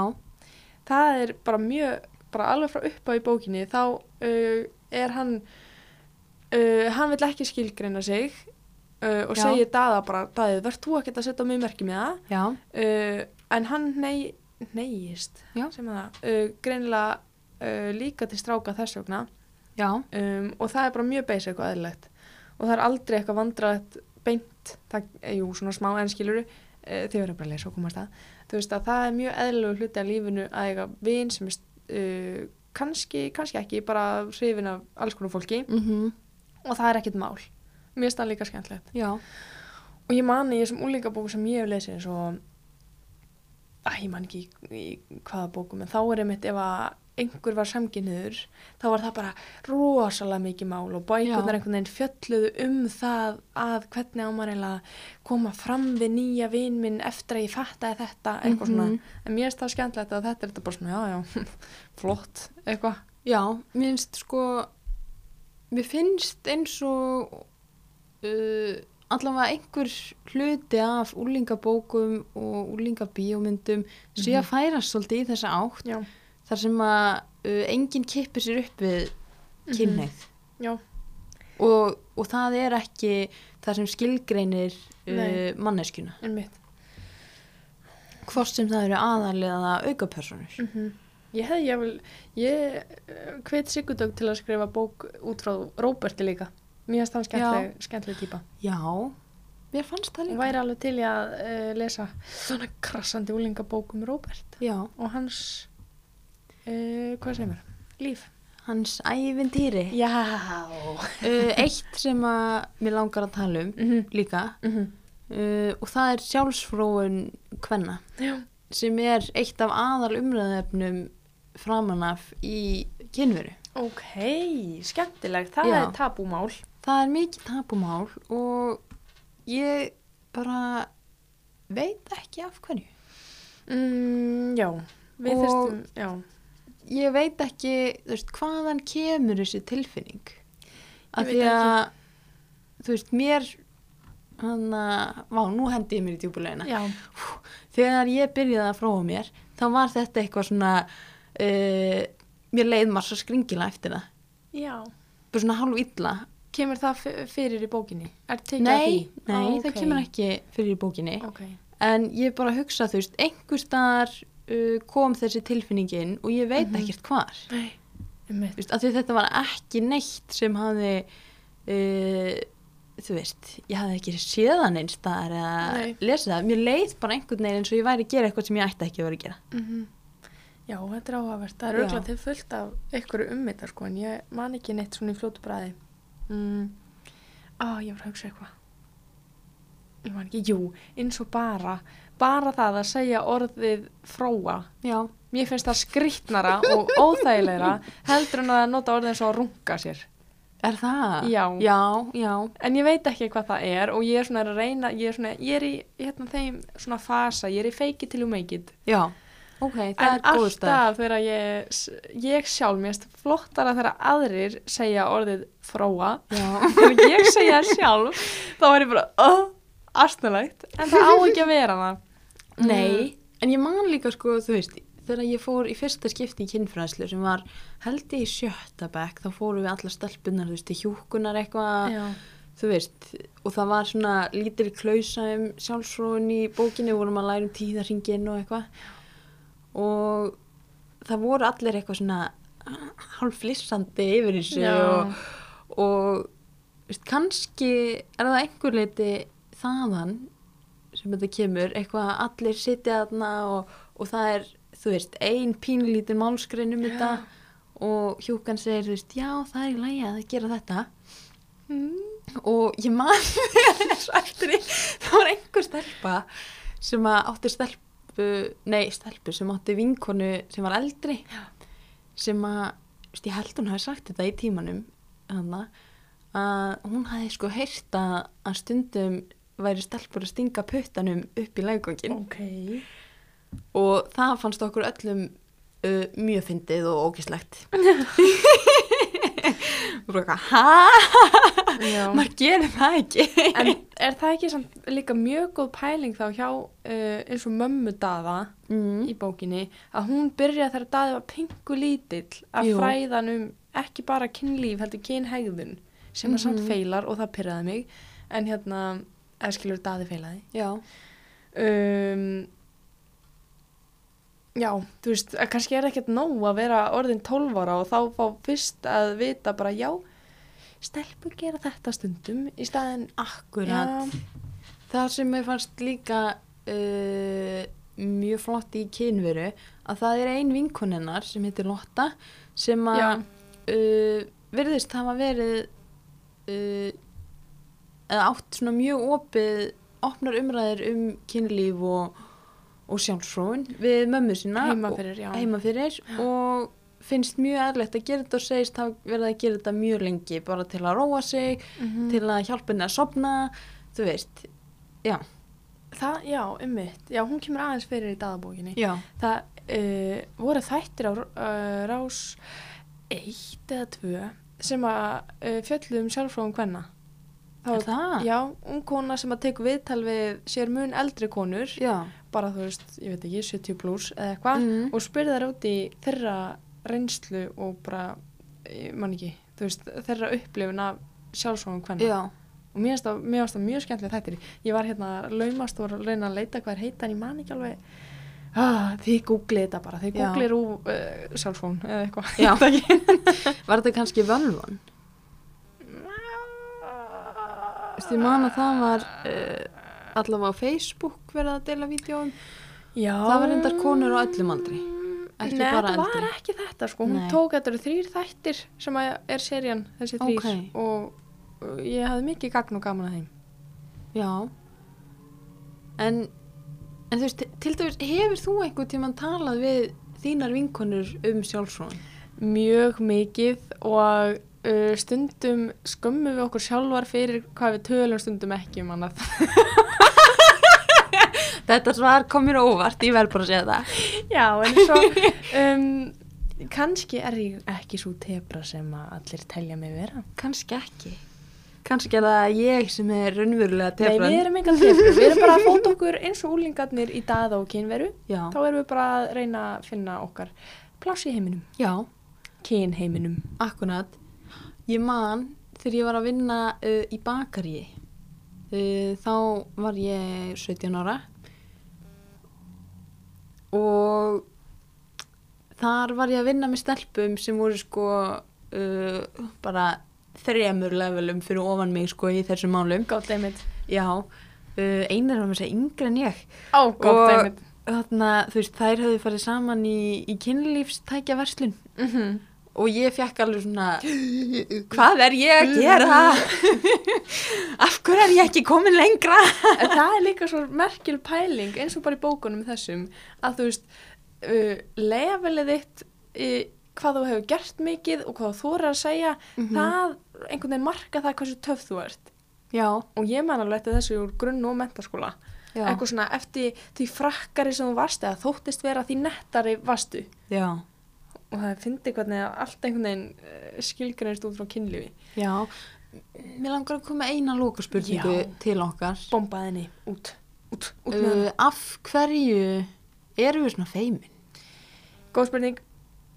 það er bara mjög, bara alveg frá upp á í bókinni, þá uh, er hann uh, hann vill ekki skilgreina sig uh, og Já. segir Daða bara, Daði, verð þú ekkert að setja mig merki með það uh, en hann nei, neyist Já. sem að það, uh, greinilega uh, líka til stráka þess vegna. Um, og það er bara mjög basic og eðlilegt. Og það er aldrei eitthvað vandraðt beint, það, jú, svona smá enskiluru, uh, þið verður bara að lesa og komast að. Þú veist að það er mjög eðlilegu hluti af lífinu að eiga vin sem er uh, kannski, kannski ekki bara hrifin af alls konar fólki. Mhm, og það er ekkit mál. Mér finnst það líka skemmtilegt. Já, og ég mani í þessum úlingabóku sem ég hef lesið eins og að ég man ekki í, í hvaða bókum en þá er einmitt ef að einhver var samkynniður þá var það bara rosalega mikið mál og bækurnar Já. einhvern veginn fjölluðu um það að hvernig á maður eiginlega koma fram við nýja vin minn eftir að ég fattaði þetta eitthvað Mhm. svona en mér finnst það skemmtilegt að þetta er þetta bara svona já já flott eitthvað já, mér finnst sko, mér finnst eins og uh, allavega einhver hluti af úlingabókum og úlingabíómyndum sé Mhm. að færast svolítið í þessa átt já, þar sem að uh, enginn kippir sér upp við kynneið já, og, og það er ekki það sem skilgreinir uh, manneskjuna. Hvort sem það eru aðalega aukapersonur mm Ég hefði, ég vil, ég hvet Sigurdögg til að skrifa bók út frá Róberti líka. Mér finnst hann skemmtileg, skemmtileg típa. já, mér fannst það Hún líka væri alveg til í að uh, lesa svona krassandi úlingabók um Róbert já, og hans, uh, hvað segir mér, líf. hans ævintýri. Já. Uh, eitt sem að mér langar að tala um Mhm, líka mhm. uh, og það er sjálfsfróun kvenna Já. sem er eitt af aðal umræðefnum framanaf í kynveru. Ok, skemmtilegt. Það Já. er tabúmál. Það er mikið tapumál og ég bara veit ekki af hverju. Mm, já, við þyrstum, já. Ég veit ekki, veist, hvaðan kemur þessi tilfinning? Af því að, þú veist, mér, hann að, vá, nú hendi ég mér í djúbulegina. Þegar ég byrjaði að fróa mér, þá var þetta eitthvað svona, uh, mér leið maður svo skringila eftir það. Já. Bara svona hálf illa. Kemur það fyrir í bókinni? Að Nei, nei, Á, það ok. kemur ekki fyrir í bókinni. Ok. En ég bara hugsa, þú veist, einhver staðar uh, kom þessi tilfinningin og ég veit Mhm. ekkert hvar. Nei, veist, þetta var ekki neitt sem hafði, uh, þú veist, ég hafði ekki séð hann einn staðar eða Nei. lesið það. Mér leið bara einhvern veginn eins og ég væri að gera eitthvað sem ég ætti ekki að vera að gera. Mhm. Já, þetta er áhugavert. Það er auðvitað til fullt af einhverju ummitar, sko, en ég man ekki neitt svona í fljótu bræði. Mm. Á, ég var að hugsa eitthvað. Ég man ekki, jú, eins og bara, bara það að segja orðið fróa. Já. Mér finnst það skrýtnara og óþægilegra heldur en að nota orðið eins og að runga sér. Er það? Já. Já, já. En ég veit ekki hvað það er og ég er svona að reyna, ég er svona, ég er í hérna þeim svona fasa, ég er í till you make it. Já. Ok, það en alltaf þegar ég, ég sjálf mér finnst flottara þegar aðrir segja orðið fróa Já. þegar ég segja sjálf þá er ég bara, oh, astnulegt en það á ekki að vera það. Nei, en ég man líka sko, þú veist, þegar ég fór í fyrsta skipti í kynfræðslu sem var held ég í sjötta bekk, þá fórum við alla stelpunar, þú veist, í hjúkunar eitthvað, þú veist, og það var svona lítil klausa um sjálfsfróun í bókinni, við vorum að læra um tíðarringin og eitthvað og það voru allir eitthvað svona hálf flissandi yfir þessu Já. og, og veist, kannski er það einhver leiti þaðan sem þetta kemur, eitthvað að allir sitja þarna og, og það er, þú veist, ein pínlítin málskrein um þetta og hjúkan segir, þú veist, já, það er í lagi að gera þetta mm. og ég og eftir því, það var einhver stelpa sem að átti stelpu, nei, stelpu sem átti vinkonu sem var eldri sem að, ég held hún hafi sagt þetta í tímanum hana, að hún hafi sko heyrt að, stundum væri stelpur að stinga puttanum upp í leggangin Ok. Og það fannst okkur öllum uh, mjög fyndið og ógislegt og bara eitthvað, hæ? Maður gerir það ekki En er það ekki samt líka mjög góð pæling þá hjá uh, eins og mömmu daða mm. í bókinni að hún byrja þegar daði var pingu lítill að Jú. fræðan um ekki bara kynlíf heldur kynhegðun sem að samt Mhm. feilar og það pyrraði mig en hérna, eða skilur daði feilaði já, um, Já, þú veist, kannski er ekkert nóg að vera orðin 12 ára og þá fá fyrst að vita bara já, stelpur gera þetta stundum í staðin akkurat. Það sem mér fannst líka uh, mjög flott í kynveru að það er ein vinkonennar sem heitir Lotta sem að Já, uh, virðist hafa verið uh, eða átt svona mjög opið opnar umræðir um kynlíf og, og sjálfsfróun við mömmu sína heima og- fyrir, já. heima fyrir og finnst mjög erlegt að gera þetta og segist hafa verið að gera þetta mjög lengi bara til að róa sig, Mhm. til að hjálpa henni að sopna þú veist, já Það, já, ummitt. Já, hún kemur aðeins fyrir í daðabókinni. já, Það uh, voru þættir á uh, rás eitt eða tvö sem að uh, fjöllu um sjálfróðum hvenna. er það? Já, ung kona sem að teku viðtal við sér mun eldri konur, já. Bara þú veist, ég veit ekki, 70 pluss eða eitthvað, Mm. og spyrði þær út í þeirra reynslu og bara, ég man ekki, þú veist, þeirra upplifun af sjálfsvogum hvenna. Og mér finnst það, það mjög skemmtilega þættir. Ég var hérna laumast og var að reyna að leita hvað er heita en ég man ekki alveg, ah, þið googlið þetta bara, þið googlið rú uh, sjálfsvogum eða eitthvað. Var þetta kannski völvan? Þú veist, ég man að það var uh, allavega á Facebook verið að deila vídjóum Já. Það var reyndar konur á öllum aldri. Ekki Nei, bara þetta var eldri. ekki þetta sko, hún Nei. tók þetta eru þrýr þættir sem er serían, þessi þrýr Ókei. og ég hafði mikið gagn og gaman að þeim. Já. En, en þú veist, til dæmis, hefur þú einhvern tímann talað við þínar vinkonur um sjálfsfróðan? Mjög mikið og uh, stundum skömmum við okkur sjálfar fyrir hvað við tölum stundum ekki um annað. Þetta svar kom mér óvart, ég verð bara að segja það. Já, en svo um, kannski er ég ekki svo tebra sem að allir telja mig vera. Kannski ekki. Kannski er það ég sem er raunverulega Nei, tefran. við erum engan tebra, við erum bara að fóta okkur eins og úlingarnir í daða og kynveru. Já. Þá erum við bara að reyna að finna okkar pláss í heiminum, Já, kynheiminum. akkurat. Ég man þegar ég var að vinna uh, í bakaríi. Uh, þá var ég 17 ára og þar var ég að vinna með stelpum sem voru sko uh, bara þremur levelum fyrir ofan mig sko í þessum málum. Gótt einmitt. Já, uh, einar var með segja yngri en ég. Á, gótt Og- einmitt. Þarna, þú veist, þær höfðu farið saman í, í kynlífstækja verslun Mm -hmm. Og ég fekk alveg svona hvað er ég að gera af hverju er ég ekki komin lengra En það er líka svo merkil pæling eins og bara í bókunum þessum að þú veist, uh, levelið þitt uh, hvað þú hefur gert mikið og hvað þú þorir að segja, Mhm. það einhvern veginn marka það hversu töff þú ert. já, Og ég man alveg eftir þessu úr grunn og mentaskóla. já, Eitthvað svona eftir því frakkari sem þú varst eða þóttist vera því nettari varstu. já, Og það fyndi hvernig að allt einhvern veginn uh, skilgreinist út frá kynlífi. já mér langar að koma eina loka spurningu Já. til okkar Bombaðinni, út, út, út uh, af hverju erum við svona feimin Góð spurning.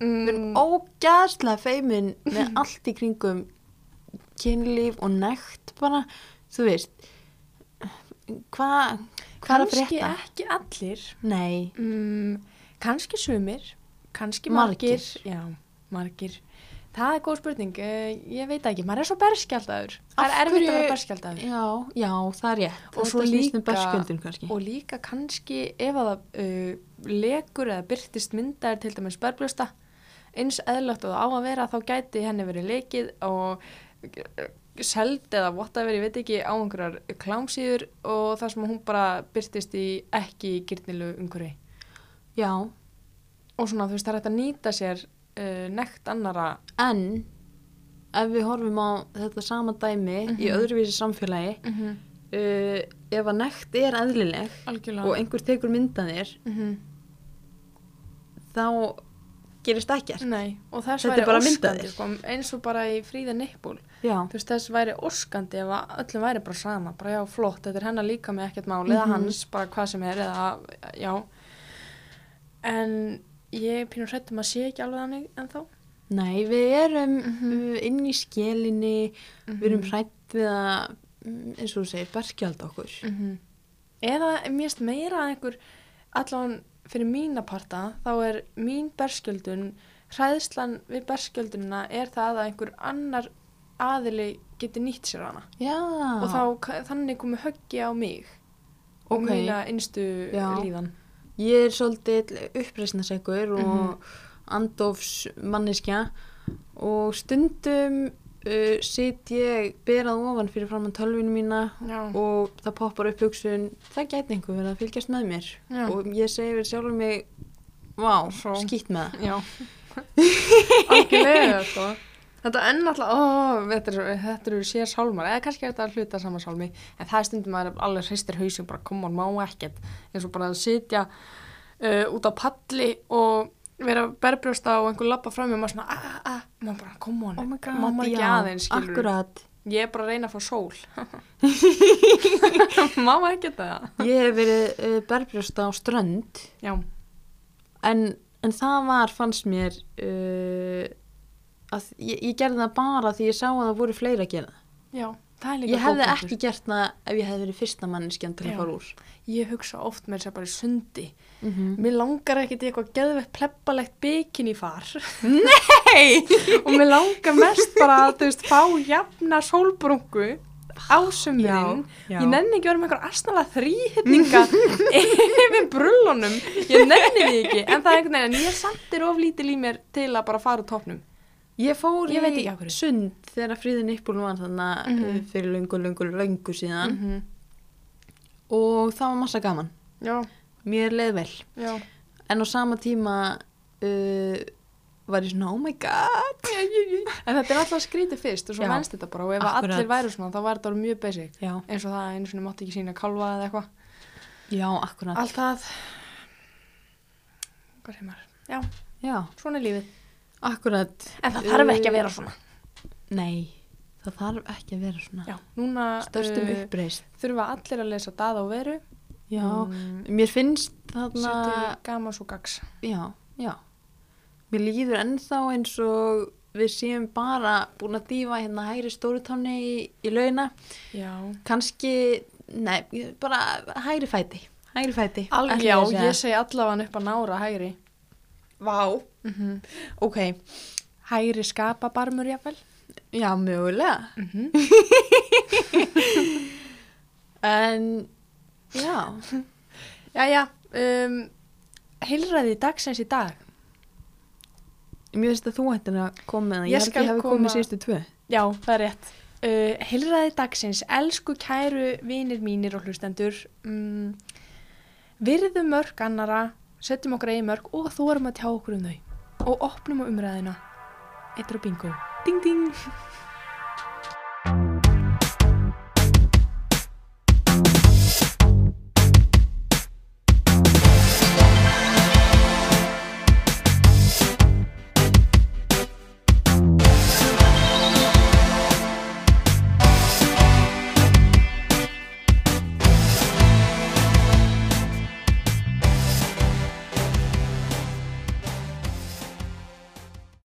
við erum Mm, ógæðslega feimin með allt í kringum kynlíf og nekt bara, þú veist hvað hvað er að kannski frétta? ekki allir. Nei, Mm, kannski sumir, kannski Margir. margir. Já, margir. Það er góð spurning, uh, ég veit ekki, maður er svo berskjaldadur. Það er erfitt að vera berskjaldadur. já, já, það er rétt Og snýst um Og líka kannski ef að uh, lekur eða byrtist myndaðir til dæmis berblösta, eins eðlögt og á að vera, þá gæti henni verið lekið og uh, seld eða whatever, ég veit ekki, á einhverjar klámsýður og það sem hún bara byrtist í ekki gyrnilu umhverfi. Já, og svona þú veist það er hægt að nýta sér uh, nekt annara en ef við horfum á þetta sama dæmi í Mhm. öðruvísi samfélagi mm -hmm. uh, ef að nekt er eðlileg algjörlega og einhver tekur myndanir mm þá gerist ekkert nei Þetta er bara myndaðir. sko, eins og bara í fríða nippul Já, þú veist þess væri óskandi ef að öllum væri bara sama bara já flott, þetta er hennar líka með ekkert mál eða Mhm. hans, bara hvað sem er eða já en ég er pínur hrættum að sé ekki alveg þannig en þá nei, við erum Mhm. uh, inn í skelinni við erum hrætt við að mm, eins og þú segir, berskjald okkur. -hmm. eða mér finnst meira að einhver allan fyrir mína parta þá er mín berskjöldun hræðslan við berskjöldunina er það að einhver annar aðili geti nýtt sér hana. Já, og þá þannig komi höggi á mig og Ok. mína innstu líðan Ég er svolítið uppreisnasegur og Mhm. andofs manneskja og stundum uh, sit ég berað ofan fyrir framann tölvinu mína Já. og það poppar upp hugsun, það gæti einhver verið að fylgjast með mér Já. og ég segi við sjálfur mig, vá, skýtt með það. Algjörlega sko. Þetta er náttúrulega, ó, þetta eru, eru sér sálmar, eða kannski er þetta hluta saman sálmi, en það er stundum að það er alveg hreistir hausum, bara koma og má ekkert, eins og bara að sitja uh, út á palli og vera berbrjósta og einhver lappa fram og maður svona, ah, ah, ah, maður bara, koma Oh my god, mamma ekki já, aðeins, skilur akkurat. Ég er bara að reyna að fá sól. má ekki það. Ég hef verið uh, berbrjósta á strönd Já, en, en það var, fannst mér uh, að ég, ég gerði það bara því ég sá að það voru fleiri að gera já, það er líka Ég hefði góð ekki gert það ef ég hefði verið fyrsta manneskjan til Já. að fara úr. Ég hugsa oft með þess að bara í sundi. Mm -hmm. Mér langar ekkert í eitthvað geðveitt pleppalegt bikini far Nei! og mér langar mest bara að þú veist fá jafna sólbrungu á sumrin já. ég nenni ekki að vera með einhver astnala þrýhittninga yfir brullunum ég nenni því ekki en það er einhvern veginn en ég er of lítil í mér til að bara fara úr topnum Ég fór Ég í hverju. sund þegar fríðin uppbúin var þannig mm fyrir löngu, löngu, löngu síðan -hmm. og það var massa gaman. já, Mér leið vel. já En á sama tíma uh, var ég svona, oh my god. en þetta er alltaf skrítið fyrst og svo venst þetta bara og ef Akkurat. allir væru svona þá væri þetta orðið mjög basic Já, eins og það að einu svona mátti ekki sína kálfa eða eitthvað já, akkurat. allt það hvað segir maður já, Já, svona er lífið akkurat. en það þarf ekki að vera svona Nei, það þarf ekki að vera svona. já, núna Störstum uh, uppreist. þurfa allir að lesa dada og veru Já, Mm, mér finnst þarna, setja gamas og gags já, já. Mér líður ennþá eins og við séum bara búin að dýfa hérna hægri stórutáni í, í launa. já, Kanski, nei, bara hægri fæti. Hægri fæti. Alveg, ætla já, að segja. ég segi allavega upp að nára hægri Vá. mm Ok, hægri skapa barmur jáfnvel já, mögulega. mm -hmm. En, já, Jæja, um, heilræði dagsins í dag mér finnst að þú ættir að koma það. Ég Ég held skal ég hefði koma- komið síðustu tvö. Já, það er rétt uh, Heilræði dagsins, elsku kæru vinir mínir og hlustendur um, Virðum mörg annara setjum okkar eigin mörg og þórum að tjá okkur um þau. Og opnum á umræðina Eittur og bingo. Ding ding